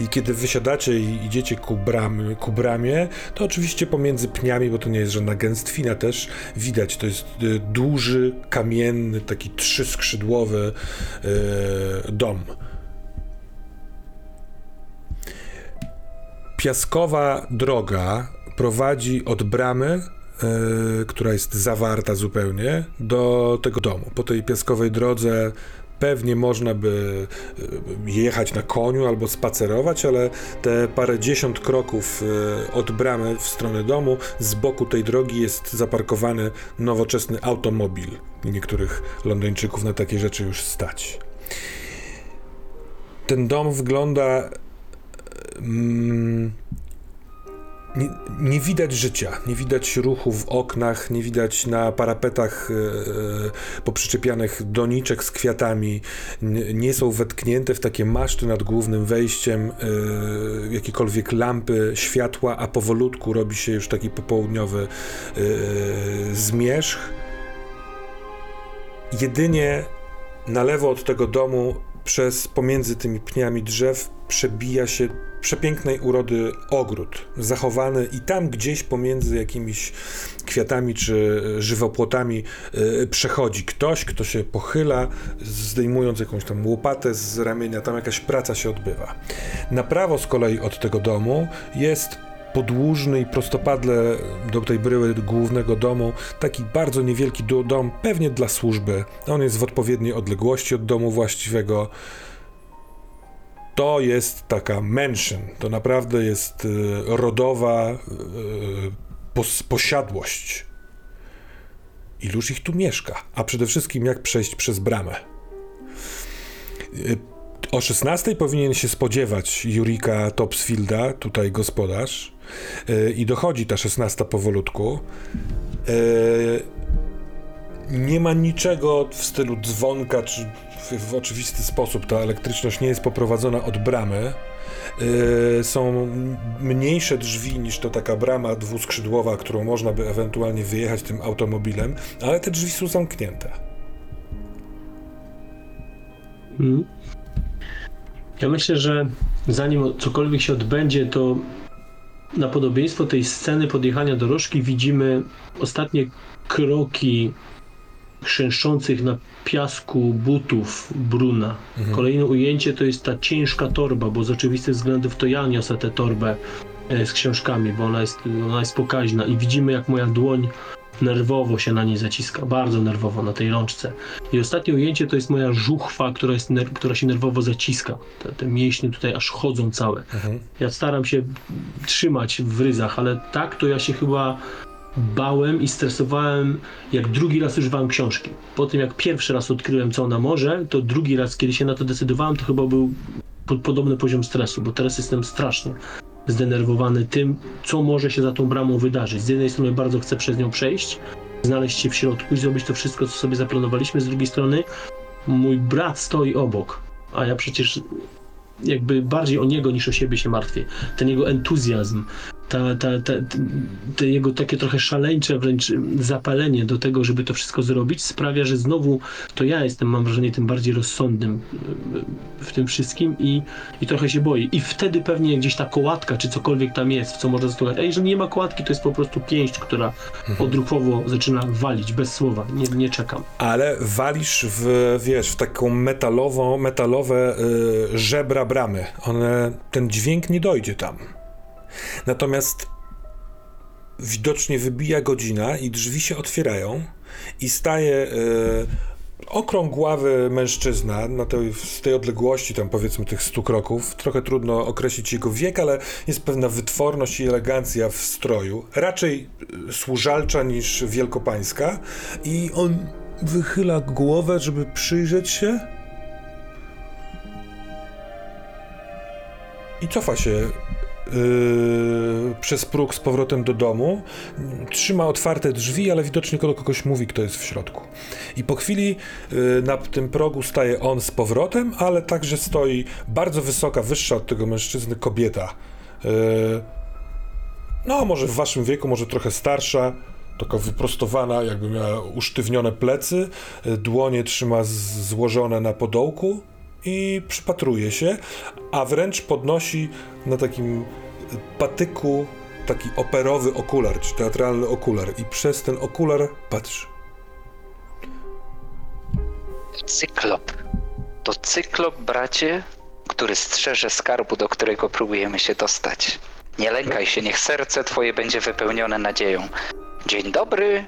I kiedy wysiadacie i idziecie ku, bram, ku bramie, to oczywiście pomiędzy pniami, bo to nie jest żadna gęstwina też, widać, to jest y, duży, kamienny, taki trzyskrzydłowy y, dom. Piaskowa droga prowadzi od bramy, e, która jest zawarta zupełnie, do tego domu. Po tej piaskowej drodze pewnie można by e, jechać na koniu albo spacerować, ale te parę dziesiąt kroków e, od bramy w stronę domu, z boku tej drogi jest zaparkowany nowoczesny automobil. Niektórych Londyńczyków na takie rzeczy już stać. Ten dom wygląda. Mm, nie, nie widać życia, nie widać ruchu w oknach, nie widać na parapetach e, poprzyczepianych doniczek z kwiatami, nie są wetknięte w takie maszty nad głównym wejściem e, jakiekolwiek lampy, światła, a powolutku robi się już taki popołudniowy e, zmierzch. Jedynie na lewo od tego domu, przez pomiędzy tymi pniami drzew, przebija się przepięknej urody ogród, zachowany i tam gdzieś pomiędzy jakimiś kwiatami czy żywopłotami yy, przechodzi ktoś, kto się pochyla, zdejmując jakąś tam łopatę z ramienia, tam jakaś praca się odbywa. Na prawo z kolei od tego domu jest podłużny i prostopadle do tej bryły głównego domu, taki bardzo niewielki do- dom, pewnie dla służby. On jest w odpowiedniej odległości od domu właściwego. To jest taka mansion, to naprawdę jest y, rodowa y, pos- posiadłość. Iluż ich tu mieszka, a przede wszystkim jak przejść przez bramę. Y, o 16 powinien się spodziewać Jurika Topsfielda, tutaj gospodarz, i dochodzi ta 16 powolutku. Y, nie ma niczego w stylu dzwonka, czy w, oczywisty sposób ta elektryczność nie jest poprowadzona od bramy. Y, są mniejsze drzwi niż to taka brama dwuskrzydłowa, którą można by ewentualnie wyjechać tym automobilem, ale te drzwi są zamknięte. Mhm. Ja myślę, że zanim cokolwiek się odbędzie, to na podobieństwo tej sceny podjechania dorożki widzimy ostatnie kroki chrzęszczących na piasku butów Bruna. Kolejne ujęcie to jest ta ciężka torba, bo z oczywistych względów to ja niosę tę torbę e, z książkami, bo ona jest, ona jest pokaźna i widzimy jak moja dłoń nerwowo się na niej zaciska, bardzo nerwowo na tej rączce. I ostatnie ujęcie to jest moja żuchwa, która, jest która się nerwowo zaciska. Te, te mięśnie tutaj aż chodzą całe. Mhm. Ja staram się trzymać w ryzach, ale tak to ja się chyba bałem i stresowałem, jak drugi raz używałem książki. Po tym, jak pierwszy raz odkryłem, co ona może, to drugi raz, kiedy się na to decydowałem, to chyba był po- podobny poziom stresu, bo teraz jestem strasznie zdenerwowany tym, co może się za tą bramą wydarzyć. Z jednej strony bardzo chcę przez nią przejść, znaleźć się w środku i zrobić to wszystko, co sobie zaplanowaliśmy. Z drugiej strony mój brat stoi obok, a ja przecież jakby bardziej o niego niż o siebie się martwię. Ten jego entuzjazm, ta, ta, ta, te jego takie trochę szaleńcze wręcz zapalenie do tego, żeby to wszystko zrobić, sprawia, że znowu to ja jestem, mam wrażenie, tym bardziej rozsądnym y, w tym wszystkim i, i trochę się boję. I wtedy pewnie gdzieś ta kołatka, czy cokolwiek tam jest, w co można zasłuchać. A jeżeli nie ma kołatki, to jest po prostu pięść, która odruchowo zaczyna walić, bez słowa. Nie, nie czekam. Ale walisz w, wiesz, w taką metalową, metalowe y, żebra bramy. One, ten dźwięk nie dojdzie tam. Natomiast widocznie wybija godzina i drzwi się otwierają i staje y, okrągławy mężczyzna na tej, z tej odległości, tam powiedzmy tych 100 kroków. Trochę trudno określić jego wiek, ale jest pewna wytworność i elegancja w stroju. Raczej y, służalcza niż wielkopańska. I on wychyla głowę, żeby przyjrzeć się. I cofa się yy, przez próg z powrotem do domu. Trzyma otwarte drzwi, ale widocznie do kogoś mówi, kto jest w środku. I po chwili yy, na tym progu staje on z powrotem, ale także stoi bardzo wysoka, wyższa od tego mężczyzny kobieta. Yy, no, może w waszym wieku, może trochę starsza, taka wyprostowana, jakby miała usztywnione plecy, y, dłonie trzyma złożone na podołku i przypatruje się, a wręcz podnosi na takim patyku taki operowy okular, czy teatralny okular i przez ten okular patrzy. Cyklop. To cyklop, bracie, który strzeże skarbu, do którego próbujemy się dostać. Nie lękaj się, niech serce twoje będzie wypełnione nadzieją. Dzień dobry.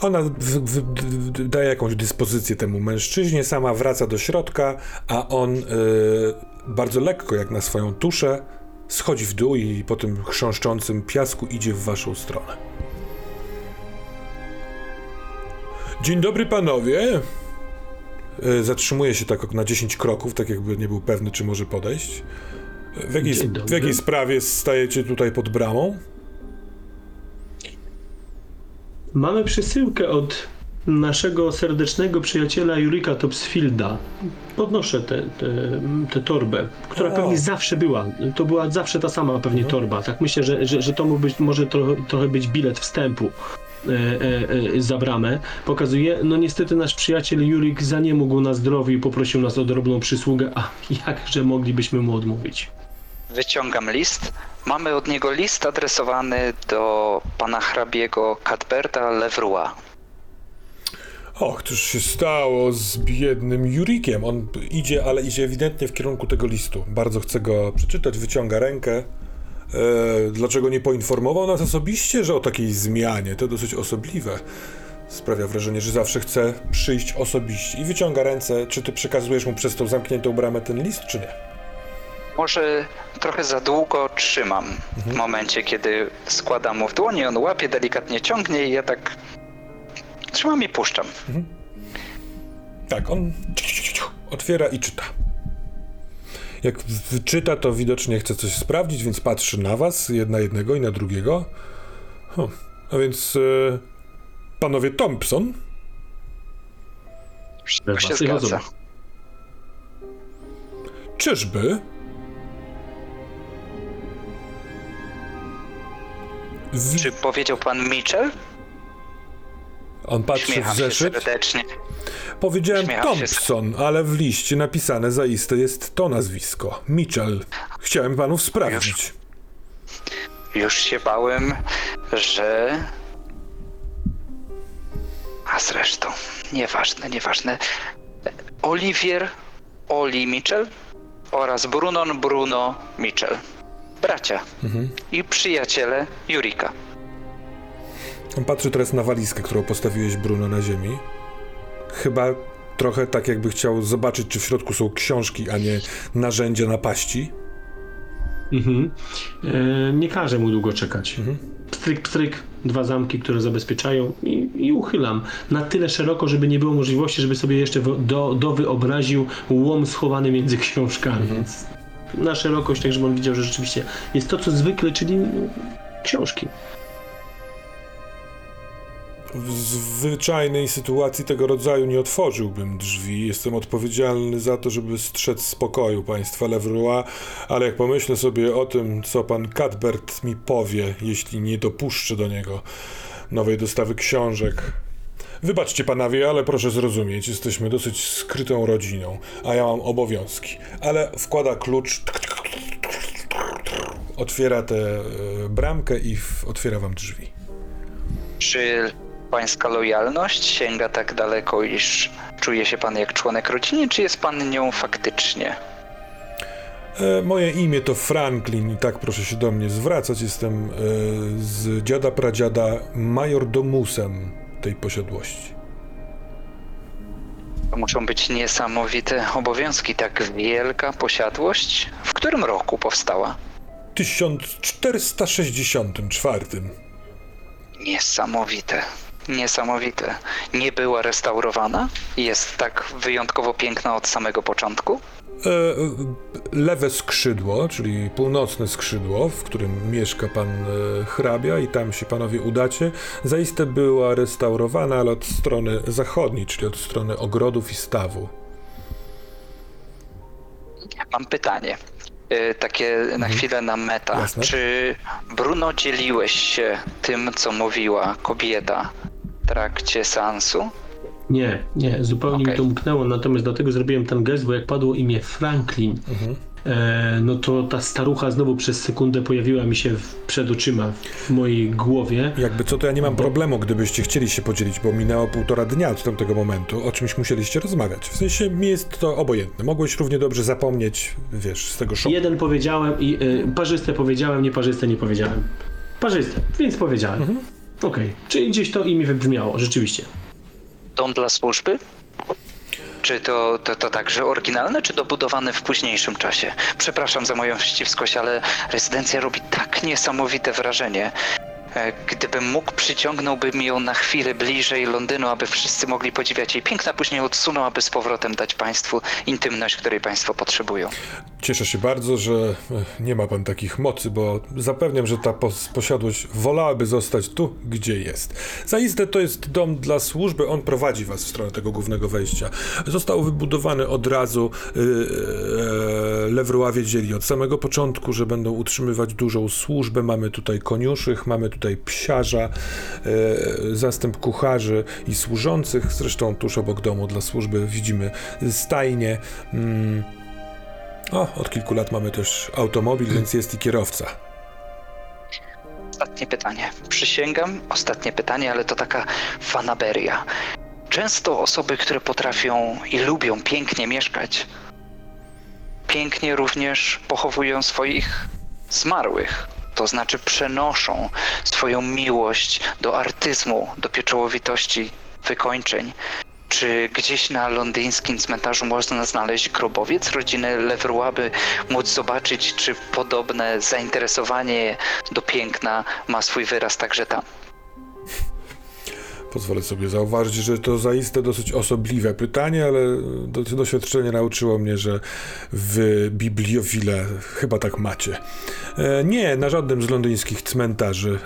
Ona daje jakąś dyspozycję temu mężczyźnie, sama wraca do środka, a on y, bardzo lekko, jak na swoją tuszę, schodzi w dół i po tym chrząszczącym piasku idzie w waszą stronę. Dzień dobry panowie. Y, Zatrzymuje się tak na 10 kroków, tak jakby nie był pewny, czy może podejść. W jakiej, w jakiej sprawie stajecie tutaj pod bramą? Mamy przesyłkę od naszego serdecznego przyjaciela Jurika Topsfielda. Podnoszę tę te, te, torbę, która O. pewnie zawsze była. To była zawsze ta sama pewnie torba. Tak myślę, że, że, że to mógł być, może trochę, trochę być bilet wstępu. E, e, e, za bramę pokazuje, no niestety nasz przyjaciel Jurik za nie mógł na zdrowiu i poprosił nas o drobną przysługę, a jakże moglibyśmy mu odmówić? Wyciągam list. Mamy od niego list adresowany do pana hrabiego Cadberta Levroy. Och, cóż się stało z biednym Jurikiem? On idzie, ale idzie ewidentnie w kierunku tego listu. Bardzo chce go przeczytać, wyciąga rękę. E, dlaczego nie poinformował nas osobiście, że o takiej zmianie? To dosyć osobliwe. Sprawia wrażenie, że zawsze chce przyjść osobiście. I wyciąga ręce. Czy ty przekazujesz mu przez tą zamkniętą bramę ten list, czy nie? Może trochę za długo trzymam. W momencie, kiedy składam mu w dłoni, on łapie, delikatnie ciągnie i ja tak trzymam i puszczam. Tak, on otwiera i czyta. Jak czyta, to widocznie chce coś sprawdzić, więc patrzy na was, jedna jednego i na drugiego. Hm. A więc e, panowie Thompson, To się zgadza. czyżby? W... Czy powiedział pan Mitchell? On patrzy w Śmiecham się zeszyt. serdecznie. Powiedziałem Thompson, ale w liście napisane zaiste jest to nazwisko. Mitchell. Chciałem panów sprawdzić. Już się bałem, że. A zresztą, nieważne, nieważne. Olivier Oli Mitchell oraz Brunon Bruno Mitchell. Bracia i przyjaciele Jurika. On patrzy teraz na walizkę, którą postawiłeś Bruno na ziemi. Chyba trochę tak, jakby chciał zobaczyć, czy w środku są książki, a nie narzędzia napaści. Mhm. E, nie każę mu długo czekać. Mhm. Pstryk, pstryk, dwa zamki, które zabezpieczają i, i uchylam. Na tyle szeroko, żeby nie było możliwości, żeby sobie jeszcze do wyobraził łom schowany między książkami. Mhm. Na szerokość, tak żeby on widział, że rzeczywiście jest to, co zwykle, czyli no, książki. W zwyczajnej sytuacji tego rodzaju nie otworzyłbym drzwi. Jestem odpowiedzialny za to, żeby strzec spokoju państwa Levroy, ale jak pomyślę sobie o tym, co pan Cadbert mi powie, jeśli nie dopuszczę do niego nowej dostawy książek. Wybaczcie panowie, ale proszę zrozumieć, jesteśmy dosyć skrytą rodziną, a ja mam obowiązki. Ale wkłada klucz, otwiera tę e, bramkę i otwiera wam drzwi. Czy pańska lojalność sięga tak daleko, iż czuje się pan jak członek rodziny, czy jest pan nią faktycznie? E, moje imię to Franklin i tak proszę się do mnie zwracać. Jestem e, z dziada pradziada majordomusem tej posiadłości. To muszą być niesamowite obowiązki, tak wielka posiadłość. W którym roku powstała? 1464. Niesamowite. Niesamowite. Nie była restaurowana? Jest tak wyjątkowo piękna od samego początku? E, e, lewe skrzydło, czyli północne skrzydło, w którym mieszka pan e, hrabia i tam się panowie udacie, zaiste była restaurowana, ale od strony zachodniej, czyli od strony ogrodów i stawu. Mam pytanie. Takie na chwilę na meta. Jasne. Czy Bruno dzieliłeś się tym, co mówiła kobieta w trakcie seansu? Nie, nie, zupełnie mi Okej. to umknęło, natomiast dlatego zrobiłem ten gest, bo jak padło imię Franklin, e, no to ta starucha znowu przez sekundę pojawiła mi się w, przed oczyma, w mojej głowie. Jakby co, to ja nie mam problemu, gdybyście chcieli się podzielić, bo minęło półtora dnia od tamtego momentu, o czymś musieliście rozmawiać. W sensie mi jest to obojętne. Mogłeś równie dobrze zapomnieć, wiesz, z tego szoku. Jeden powiedziałem i y, parzyste powiedziałem, nieparzyste nie powiedziałem. Parzyste, więc powiedziałem. Okej, czyli gdzieś to imię wybrzmiało, rzeczywiście. Dom dla służby? Czy to, to, to także oryginalne, czy dobudowane w późniejszym czasie? Przepraszam za moją wściwskość, ale rezydencja robi tak niesamowite wrażenie. E, Gdybym mógł, przyciągnąłbym ją na chwilę bliżej Londynu, aby wszyscy mogli podziwiać jej piękno, a później odsunął, aby z powrotem dać Państwu intymność, której Państwo potrzebują. Cieszę się bardzo, że e, nie ma pan takich mocy, bo zapewniam, że ta pos- posiadłość wolałaby zostać tu, gdzie jest. Zaiste to jest dom dla służby, on prowadzi was w stronę tego głównego wejścia. Został wybudowany od razu, yy, yy, wiedzieli od samego początku, że będą utrzymywać dużą służbę. Mamy tutaj koniuszych, mamy tutaj psiarza, yy, zastęp kucharzy i służących. Zresztą tuż obok domu dla służby widzimy stajnie. Mm, o, od kilku lat mamy też automobil, więc jest i kierowca. Ostatnie pytanie. Przysięgam, ostatnie pytanie, ale to taka fanaberia. Często osoby, które potrafią i lubią pięknie mieszkać, pięknie również pochowują swoich zmarłych. To znaczy przenoszą swoją miłość do artyzmu, do pieczołowitości wykończeń. Czy gdzieś na londyńskim cmentarzu można znaleźć grobowiec rodziny Leroy, by móc zobaczyć, czy podobne zainteresowanie do piękna ma swój wyraz także tam? Pozwolę sobie zauważyć, że to zaiste dosyć osobliwe pytanie, ale do, doświadczenie nauczyło mnie, że w bibliofile chyba tak macie. E, nie, na żadnym z londyńskich cmentarzy.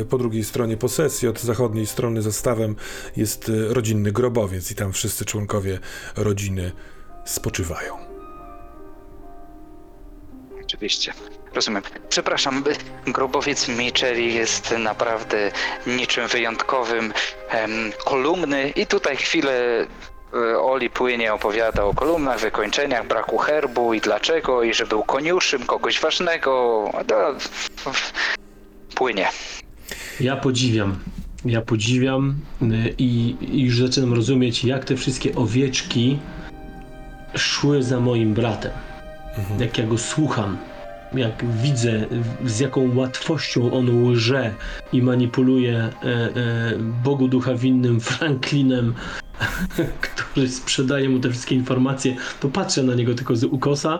E, po drugiej stronie posesji, od zachodniej strony za stawem jest e, rodzinny grobowiec i tam wszyscy członkowie rodziny spoczywają. Oczywiście. Rozumiem. Przepraszam, grobowiec Micheli jest naprawdę niczym wyjątkowym. Em, kolumny i tutaj chwilę e, Oli płynie opowiada o kolumnach, wykończeniach, braku herbu i dlaczego, i że był koniuszym kogoś ważnego. No, płynie. Ja podziwiam. Ja podziwiam y, i, i już zaczynam rozumieć, jak te wszystkie owieczki szły za moim bratem. Jak ja go słucham, jak widzę, z jaką łatwością on łże i manipuluje e, e, Bogu Ducha Winnym Franklinem, który sprzedaje mu te wszystkie informacje, to patrzę na niego tylko z ukosa.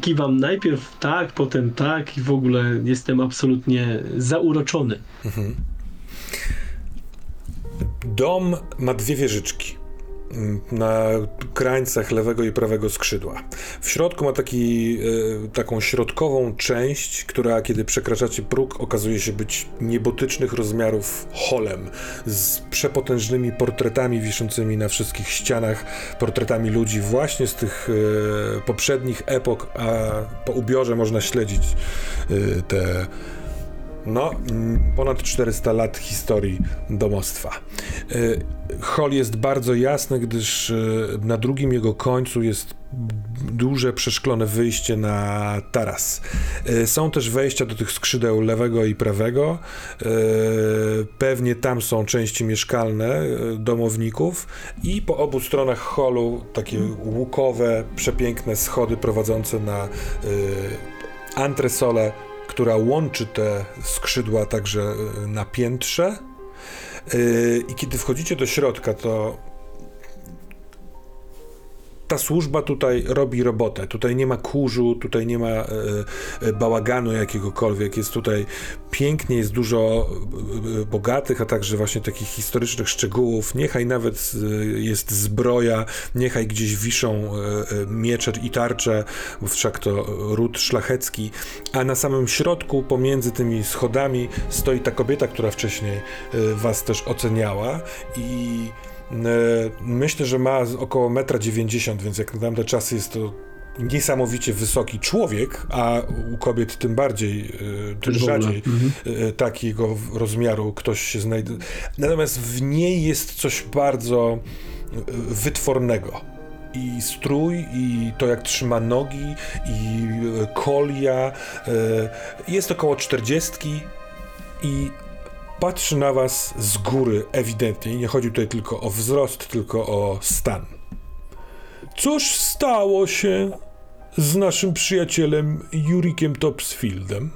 Kiwam najpierw tak, potem tak i w ogóle jestem absolutnie zauroczony. Dom ma dwie wieżyczki na krańcach lewego i prawego skrzydła. W środku ma taki, e, taką środkową część, która kiedy przekraczacie próg okazuje się być niebotycznych rozmiarów holem z przepotężnymi portretami wiszącymi na wszystkich ścianach, portretami ludzi właśnie z tych e, poprzednich epok, a po ubiorze można śledzić e, te no, mm, ponad 400 lat historii domostwa. Y, Hol jest bardzo jasny, gdyż y, na drugim jego końcu jest duże przeszklone wyjście na taras. Y, Są też wejścia do tych skrzydeł lewego i prawego. Pewnie tam są części mieszkalne domowników i po obu stronach holu takie łukowe, przepiękne schody prowadzące na antresolę która łączy te skrzydła także y, na piętrze. Y, I kiedy wchodzicie do środka, to ta służba tutaj robi robotę. Tutaj nie ma kurzu, tutaj nie ma e, e, bałaganu jakiegokolwiek. Jest tutaj pięknie, jest dużo e, bogatych, a także właśnie takich historycznych szczegółów. Niechaj nawet jest zbroja, niechaj gdzieś wiszą miecze i tarcze, wszak to ród szlachecki. A na samym środku, pomiędzy tymi schodami, stoi ta kobieta, która wcześniej was też oceniała i Myślę, że ma około 1,90 m, więc jak na tamte czasy jest to niesamowicie wysoki człowiek, a u kobiet tym bardziej, e, tym rzadziej Mhm. e, takiego rozmiaru ktoś się znajduje. Natomiast w niej jest coś bardzo e, wytwornego. i strój, i to jak trzyma nogi, i e, kolia. E, jest około czterdziestki i patrzy na was z góry ewidentnie. Nie chodzi tutaj tylko o wzrost, tylko o stan. Cóż stało się z naszym przyjacielem Jurikiem Topsfieldem?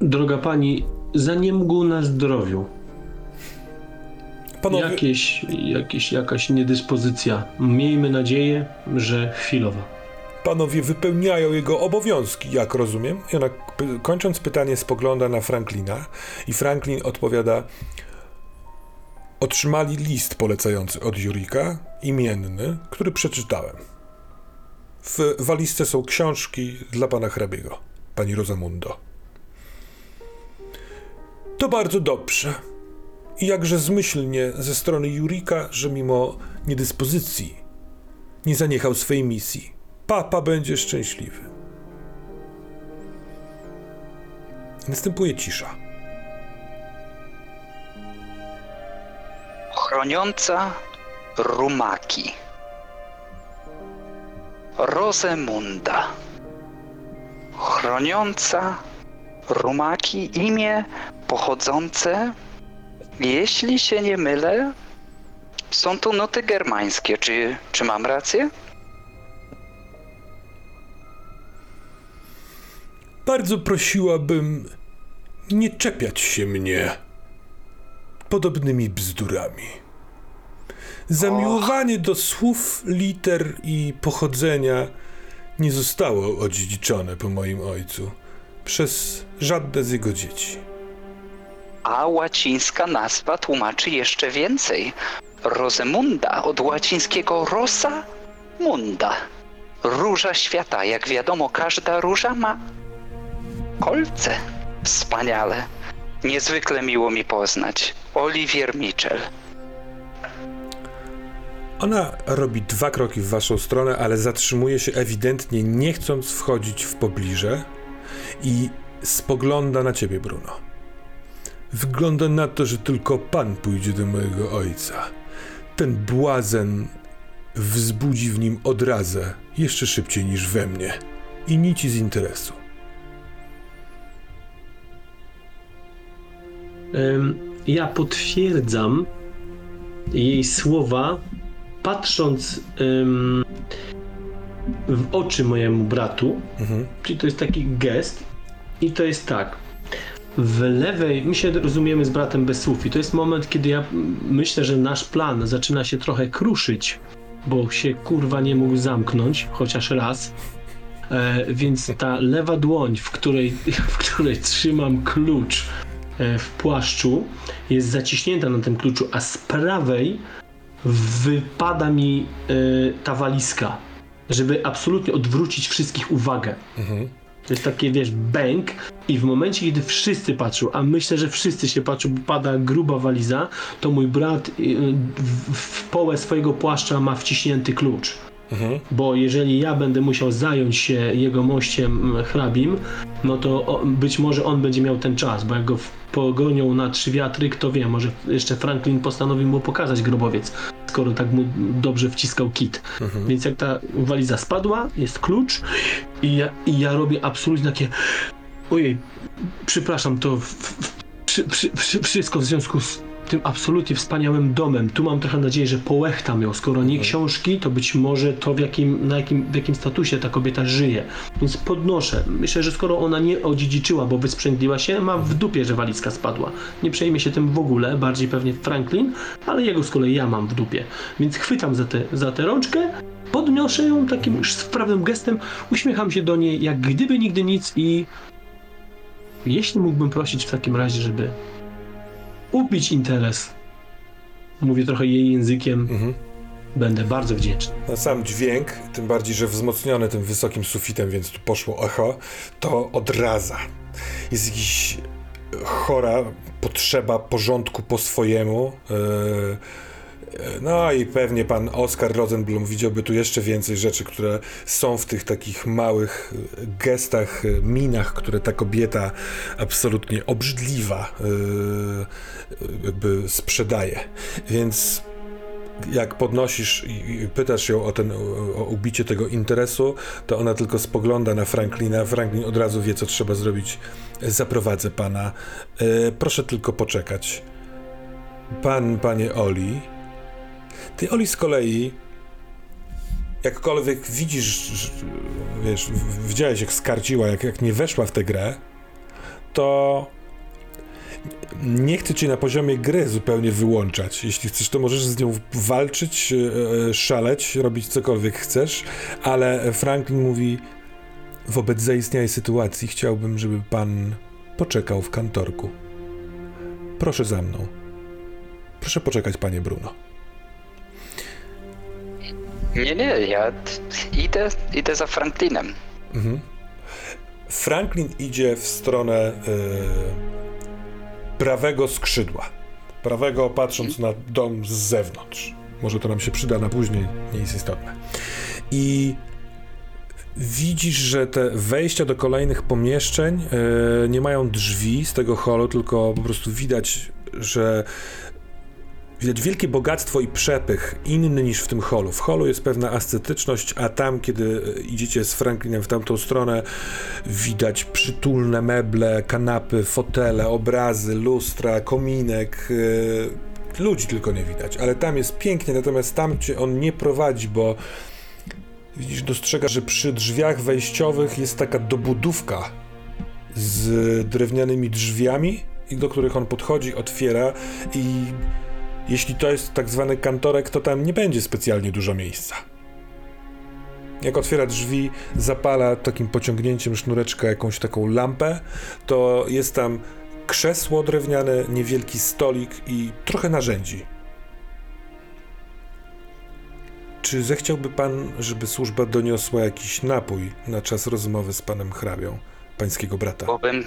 Droga pani, zaniemógł na zdrowiu. Panowie, Jakieś, jakieś, jakaś niedyspozycja. Miejmy nadzieję, że chwilowa. Panowie wypełniają jego obowiązki, jak rozumiem. I ona, kończąc pytanie, spogląda na Franklina i Franklin odpowiada: Otrzymali list polecający od Jurika, imienny, który przeczytałem. W walizce są książki dla pana hrabiego, pani Rosamundo. To bardzo dobrze. I jakże zmyślnie ze strony Jurika, że mimo niedyspozycji nie zaniechał swej misji. Papa będzie szczęśliwy. Następuje cisza. Chroniąca rumaki. Rosemunda. Chroniąca rumaki imię pochodzące, jeśli się nie mylę, są tu noty germańskie. Czy, czy mam rację? Bardzo prosiłabym nie czepiać się mnie podobnymi bzdurami. Zamiłowanie do słów, liter i pochodzenia nie zostało odziedziczone po moim ojcu przez żadne z jego dzieci. A łacińska nazwa tłumaczy jeszcze więcej. Rosemunda od łacińskiego rosa munda. Róża świata. Jak wiadomo, każda róża ma kolce. Wspaniale. Niezwykle miło mi poznać. Oliwier Mitchell. Ona robi dwa kroki w waszą stronę, ale zatrzymuje się ewidentnie, nie chcąc wchodzić w pobliże i spogląda na ciebie, Bruno. Wygląda na to, że tylko pan pójdzie do mojego ojca. Ten błazen wzbudzi w nim odrazę jeszcze szybciej niż we mnie i nici z interesu. Ja potwierdzam jej słowa, patrząc w oczy mojemu bratu. Mhm. Czyli to jest taki gest. I to jest tak. W lewej, my się rozumiemy z bratem bez słów, i to jest moment, kiedy ja myślę, że nasz plan zaczyna się trochę kruszyć, bo się kurwa nie mógł zamknąć, chociaż raz. E, więc ta lewa dłoń, w której, w której trzymam klucz w płaszczu, jest zaciśnięta na tym kluczu, a z prawej wypada mi e, ta walizka, żeby absolutnie odwrócić wszystkich uwagę. Mhm. To jest takie, wiesz, bęk i w momencie, kiedy wszyscy patrzą, a myślę, że wszyscy się patrzą, bo pada gruba waliza, to mój brat w, w połę swojego płaszcza ma wciśnięty klucz. Mhm. Bo jeżeli ja będę musiał zająć się jego mościem hrabim, no to być może on będzie miał ten czas, bo jak go pogonią na trzy wiatry, kto wie, może jeszcze Franklin postanowił mu pokazać grobowiec, skoro tak mu dobrze wciskał kit. Mhm. Więc jak ta waliza spadła, jest klucz i ja, i ja robię absolutnie takie ojej, przepraszam, to w, w, przy, przy, wszystko w związku z tym absolutnie wspaniałym domem. Tu mam trochę nadzieję, że połechtam ją. Skoro nie książki, to być może to w jakim, na jakim, w jakim statusie ta kobieta żyje. Więc podnoszę. Myślę, że skoro ona nie odziedziczyła, bo wysprzęgliła się, ma w dupie, że walizka spadła. Nie przejmie się tym w ogóle, bardziej pewnie Franklin, ale jego z kolei ja mam w dupie. Więc chwytam za tę za tę rączkę, podnoszę ją takim już sprawnym gestem, uśmiecham się do niej jak gdyby nigdy nic i jeśli mógłbym prosić w takim razie, żeby upić interes, mówię trochę jej językiem, Mhm. będę bardzo wdzięczny. Na sam dźwięk, tym bardziej, że wzmocniony tym wysokim sufitem, więc tu poszło echo, to odraza. Jest jakiś chora potrzeba porządku po swojemu. Yy, No i pewnie pan Oskar Rosenblum widziałby tu jeszcze więcej rzeczy, które są w tych takich małych e, gestach, e, minach, które ta kobieta absolutnie obrzydliwa yy, jakby sprzedaje. Więc jak podnosisz i, pytasz ją o, ten, o, ubicie tego interesu, to ona tylko spogląda na Franklina. Franklin od razu wie, co trzeba zrobić. Zaprowadzę pana. E, proszę tylko poczekać. Pan, panie Oli. Ty, Oli, z kolei, jakkolwiek widzisz, wiesz, widziałeś, jak skarciła, jak, jak nie weszła w tę grę, to nie chcę cię na poziomie gry zupełnie wyłączać. Jeśli chcesz, to możesz z nią walczyć, e, e, szaleć, robić cokolwiek chcesz, ale Franklin mówi: Wobec zaistniałej sytuacji chciałbym, żeby pan poczekał w kantorku. Proszę za mną. Proszę poczekać, panie Bruno. Nie, nie, ja idę, idę za Franklinem. Mhm. Franklin idzie w stronę e, prawego skrzydła. Prawego, patrząc na dom z zewnątrz. Może to nam się przyda na później, nie jest istotne. I widzisz, że te wejścia do kolejnych pomieszczeń e, nie mają drzwi z tego holu, tylko po prostu widać, że Widać wielkie bogactwo i przepych, inny niż w tym holu. W holu jest pewna ascetyczność, a tam, kiedy e, idziecie z Franklinem w tamtą stronę, widać przytulne meble, kanapy, fotele, obrazy, lustra, kominek. e, Ludzi tylko nie widać, ale tam jest pięknie, natomiast tam cię on nie prowadzi, bo widzisz, dostrzegasz, że przy drzwiach wejściowych jest taka dobudówka z drewnianymi drzwiami, do których on podchodzi, otwiera i jeśli to jest tak zwany kantorek, to tam nie będzie specjalnie dużo miejsca. Jak otwiera drzwi, zapala takim pociągnięciem sznureczka jakąś taką lampę, to jest tam krzesło drewniane, niewielki stolik i trochę narzędzi. Czy zechciałby pan, żeby służba doniosła jakiś napój na czas rozmowy z panem hrabią, pańskiego brata? Byłbym,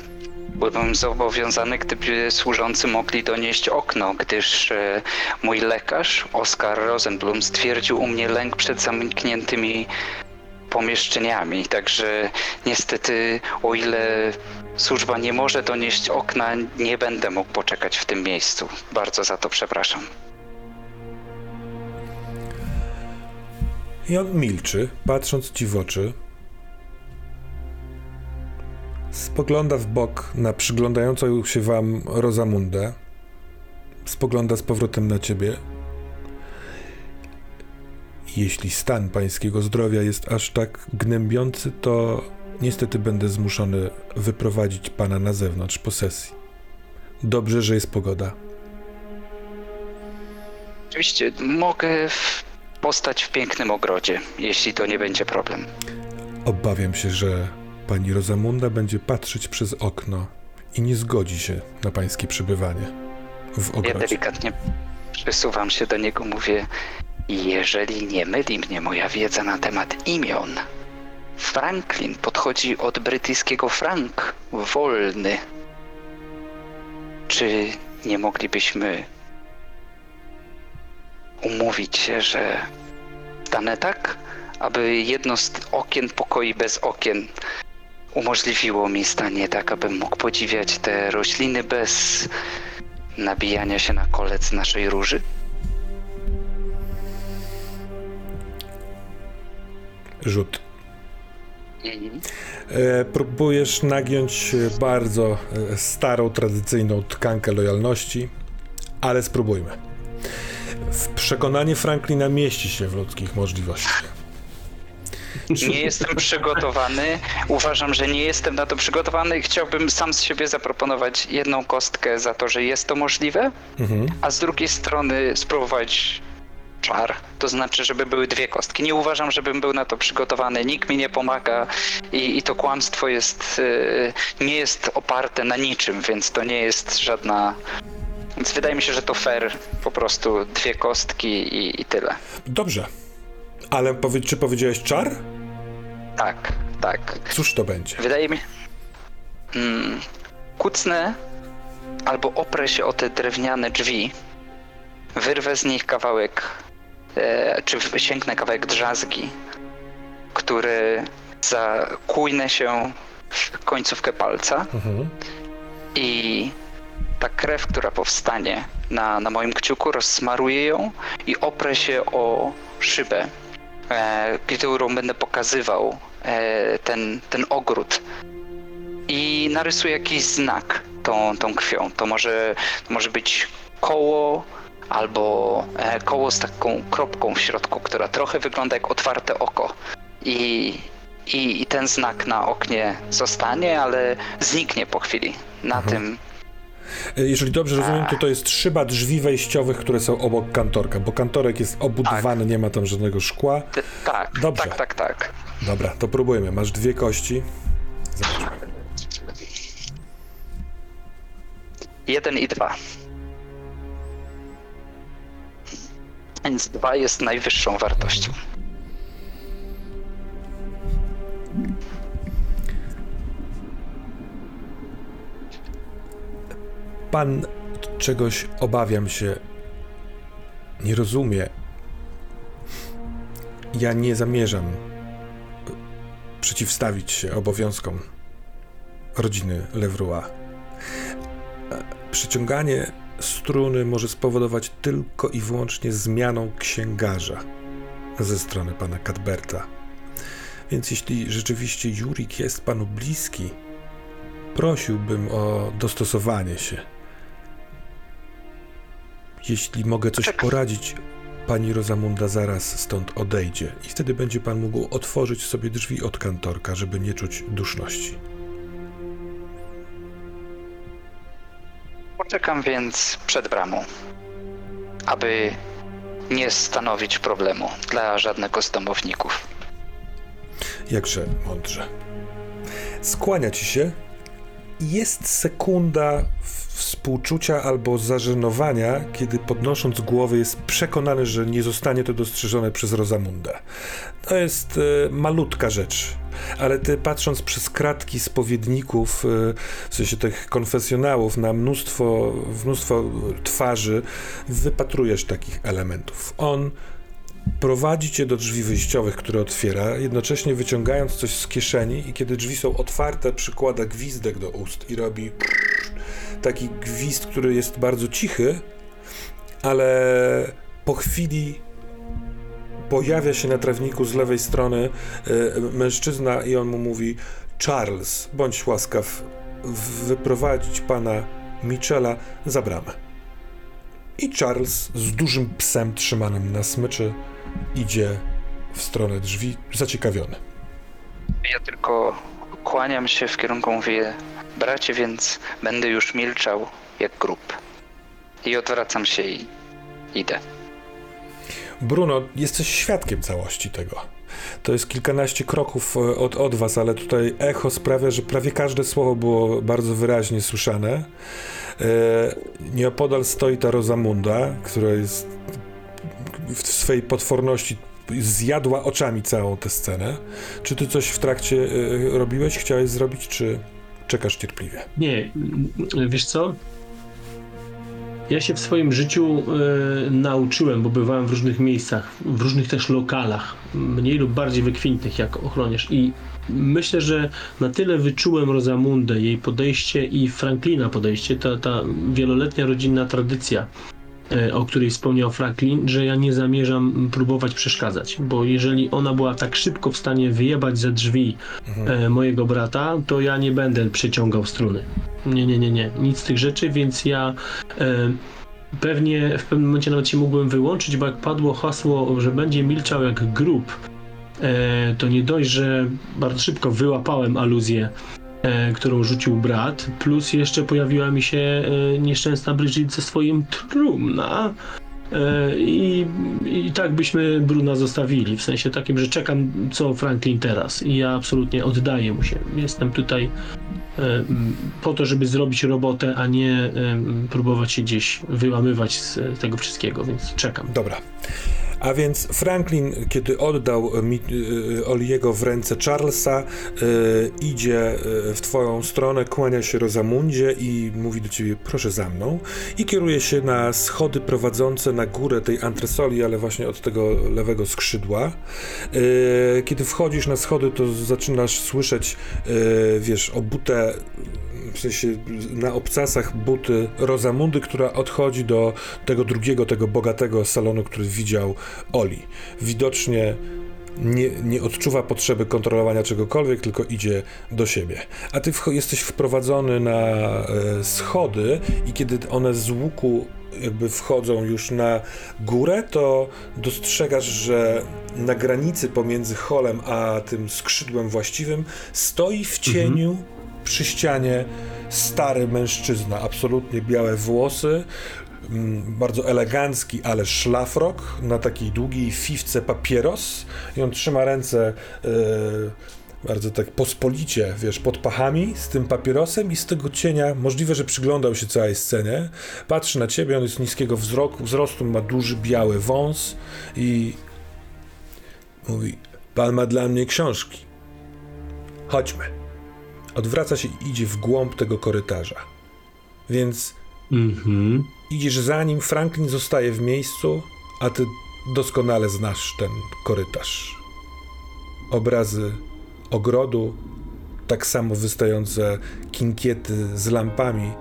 byłbym zobowiązany, gdyby służący mogli donieść okno, gdyż e, mój lekarz, Oskar Rosenblum, stwierdził u mnie lęk przed zamkniętymi pomieszczeniami. Także niestety, o ile służba nie może donieść okna, nie będę mógł poczekać w tym miejscu. Bardzo za to przepraszam. On milczy, patrząc ci w oczy. Spogląda w bok na przyglądającą się wam Rozamundę. Spogląda z powrotem na ciebie. Jeśli stan pańskiego zdrowia jest aż tak gnębiący, to niestety będę zmuszony wyprowadzić pana na zewnątrz po sesji. Dobrze, że jest pogoda. Oczywiście mogę postać w pięknym ogrodzie, jeśli to nie będzie problem. Obawiam się, że pani Rozamunda będzie patrzeć przez okno i nie zgodzi się na pańskie przebywanie w Ja ogrodzie. delikatnie przesuwam się do niego, mówię, jeżeli nie myli mnie moja wiedza na temat imion, Franklin podchodzi od brytyjskiego frank, wolny. Czy nie moglibyśmy umówić się, że stanę tak, aby jedno z okien pokoi bez okien umożliwiło mi stanie tak, abym mógł podziwiać te rośliny bez nabijania się na kolec naszej róży? Rzut. E, próbujesz nagiąć bardzo e, starą, tradycyjną tkankę lojalności, ale spróbujmy. W przekonanie Franklina mieści się w ludzkich możliwościach. Nie jestem przygotowany. Uważam, że nie jestem na to przygotowany. Chciałbym sam z siebie zaproponować jedną kostkę za to, że jest to możliwe, Mhm. a z drugiej strony spróbować czar. To znaczy, żeby były dwie kostki. Nie uważam, żebym był na to przygotowany. Nikt mi nie pomaga i, i to kłamstwo jest, e, nie jest oparte na niczym, więc to nie jest żadna. Więc wydaje mi się, że to fair. Po prostu dwie kostki i, i tyle. Dobrze. Ale powie, czy powiedziałeś czar? Tak, tak. Cóż to będzie? Wydaje mi. Mm, kucnę albo oprę się o te drewniane drzwi wyrwę z nich kawałek, e, czy sięgnę kawałek drzazgi, który zakujnę się w końcówkę palca Mhm. i ta krew, która powstanie na, na moim kciuku, rozsmaruję ją i oprę się o szybę, e, którą będę pokazywał e, ten, ten ogród i narysuję jakiś znak tą, tą krwią. To może, to może być koło albo e, koło z taką kropką w środku, która trochę wygląda jak otwarte oko. I, i, i ten znak na oknie zostanie, ale zniknie po chwili. Na Mhm. tym Jeżeli dobrze rozumiem, to to jest szyba drzwi wejściowych, które są obok kantorka, bo kantorek jest obudowany, nie ma tam żadnego szkła. Tak, Dobrze. tak, tak, tak. Dobra, to próbujemy. Masz dwie kości. Zobaczmy. Jeden i dwa. Więc dwa jest najwyższą wartością. Pan czegoś obawiam się. Nie rozumie. Ja nie zamierzam przeciwstawić się obowiązkom rodziny Levroy. Przyciąganie struny może spowodować tylko i wyłącznie zmianą księgarza ze strony pana Cadberta. Więc jeśli rzeczywiście Jurik jest panu bliski, prosiłbym o dostosowanie się. Jeśli mogę coś poradzić, pani Rosamunda zaraz stąd odejdzie i wtedy będzie pan mógł otworzyć sobie drzwi od kantorka, żeby nie czuć duszności. Poczekam więc przed bramą, aby nie stanowić problemu dla żadnego z domowników. Jakże mądrze. Skłania ci się jest sekunda współczucia albo zażenowania, kiedy podnosząc głowę jest przekonany, że nie zostanie to dostrzeżone przez Rosamundę. To jest e, malutka rzecz, ale ty patrząc przez kratki spowiedników, e, w sensie tych konfesjonałów na mnóstwo, mnóstwo twarzy, wypatrujesz takich elementów. On prowadzi cię do drzwi wyjściowych, które otwiera, jednocześnie wyciągając coś z kieszeni i kiedy drzwi są otwarte, przykłada gwizdek do ust i robi taki gwizd, który jest bardzo cichy, ale po chwili pojawia się na trawniku z lewej strony e, mężczyzna i on mu mówi Charles, bądź łaskaw wyprowadzić pana Michela za bramę. I Charles z dużym psem trzymanym na smyczy idzie w stronę drzwi, zaciekawiony. Ja tylko kłaniam się w kierunku, mówię, bracie, więc będę już milczał jak grób. I odwracam się i idę. Bruno, jesteś świadkiem całości tego. To jest kilkanaście kroków e, od, od was, ale tutaj echo sprawia, że prawie każde słowo było bardzo wyraźnie słyszane. E, nieopodal stoi ta Rosamunda, która jest w swojej potworności zjadła oczami całą tę scenę. Czy ty coś w trakcie e, robiłeś, chciałeś zrobić, czy czekasz cierpliwie? Nie, wiesz co? Ja się w swoim życiu e, nauczyłem, bo bywałem w różnych miejscach, w różnych też lokalach, mniej lub bardziej wykwintnych jak ochroniarz i myślę, że na tyle wyczułem Rosamundę, jej podejście i Franklina podejście, ta, ta wieloletnia rodzinna tradycja, o której wspomniał Franklin, że ja nie zamierzam próbować przeszkadzać, bo jeżeli ona była tak szybko w stanie wyjebać ze drzwi e, mojego brata, to ja nie będę przeciągał struny. Nie, nie, nie, nie. Nic z tych rzeczy, więc ja e, pewnie w pewnym momencie nawet się mógłbym wyłączyć, bo jak padło hasło, że będzie milczał jak grób, e, to nie dość, że bardzo szybko wyłapałem aluzję, e, którą rzucił brat, plus jeszcze pojawiła mi się e, nieszczęsna Bridget ze swoim trumna. E, I, I tak byśmy Bruna zostawili, w sensie takim, że czekam co Franklin teraz i ja absolutnie oddaję mu się. Jestem tutaj e, po to, żeby zrobić robotę, a nie próbować się gdzieś wyłamywać z tego wszystkiego, więc czekam. Dobra. A więc Franklin, kiedy oddał y, Oliego w ręce Charlesa, y, idzie y, w twoją stronę, kłania się Rozamundzie i mówi do ciebie, proszę za mną. I kieruje się na schody prowadzące na górę tej antresoli, ale właśnie od tego lewego skrzydła. Kiedy wchodzisz na schody, to zaczynasz słyszeć, wiesz, obute w sensie na obcasach buty Rozamundy, która odchodzi do tego drugiego, tego bogatego salonu, który widział Oli. Widocznie nie, nie odczuwa potrzeby kontrolowania czegokolwiek, tylko idzie do siebie. A ty wcho- jesteś wprowadzony na e, schody i kiedy one z łuku jakby wchodzą już na górę, to dostrzegasz, że na granicy pomiędzy holem a tym skrzydłem właściwym stoi w cieniu przy ścianie stary mężczyzna, absolutnie białe włosy, mm, bardzo elegancki, ale szlafrok, na takiej długiej fiwce papieros i on trzyma ręce e, bardzo tak pospolicie, wiesz, pod pachami z tym papierosem i z tego cienia, możliwe, że przyglądał się całej scenie, patrzy na ciebie, on jest niskiego wzroku, wzrostu, ma duży biały wąs i mówi, pan ma dla mnie książki. Chodźmy. Odwraca się i idzie w głąb tego korytarza. Więc Mhm. idziesz za nim, Franklin zostaje w miejscu, a ty doskonale znasz ten korytarz. Obrazy ogrodu, tak samo wystające kinkiety z lampami,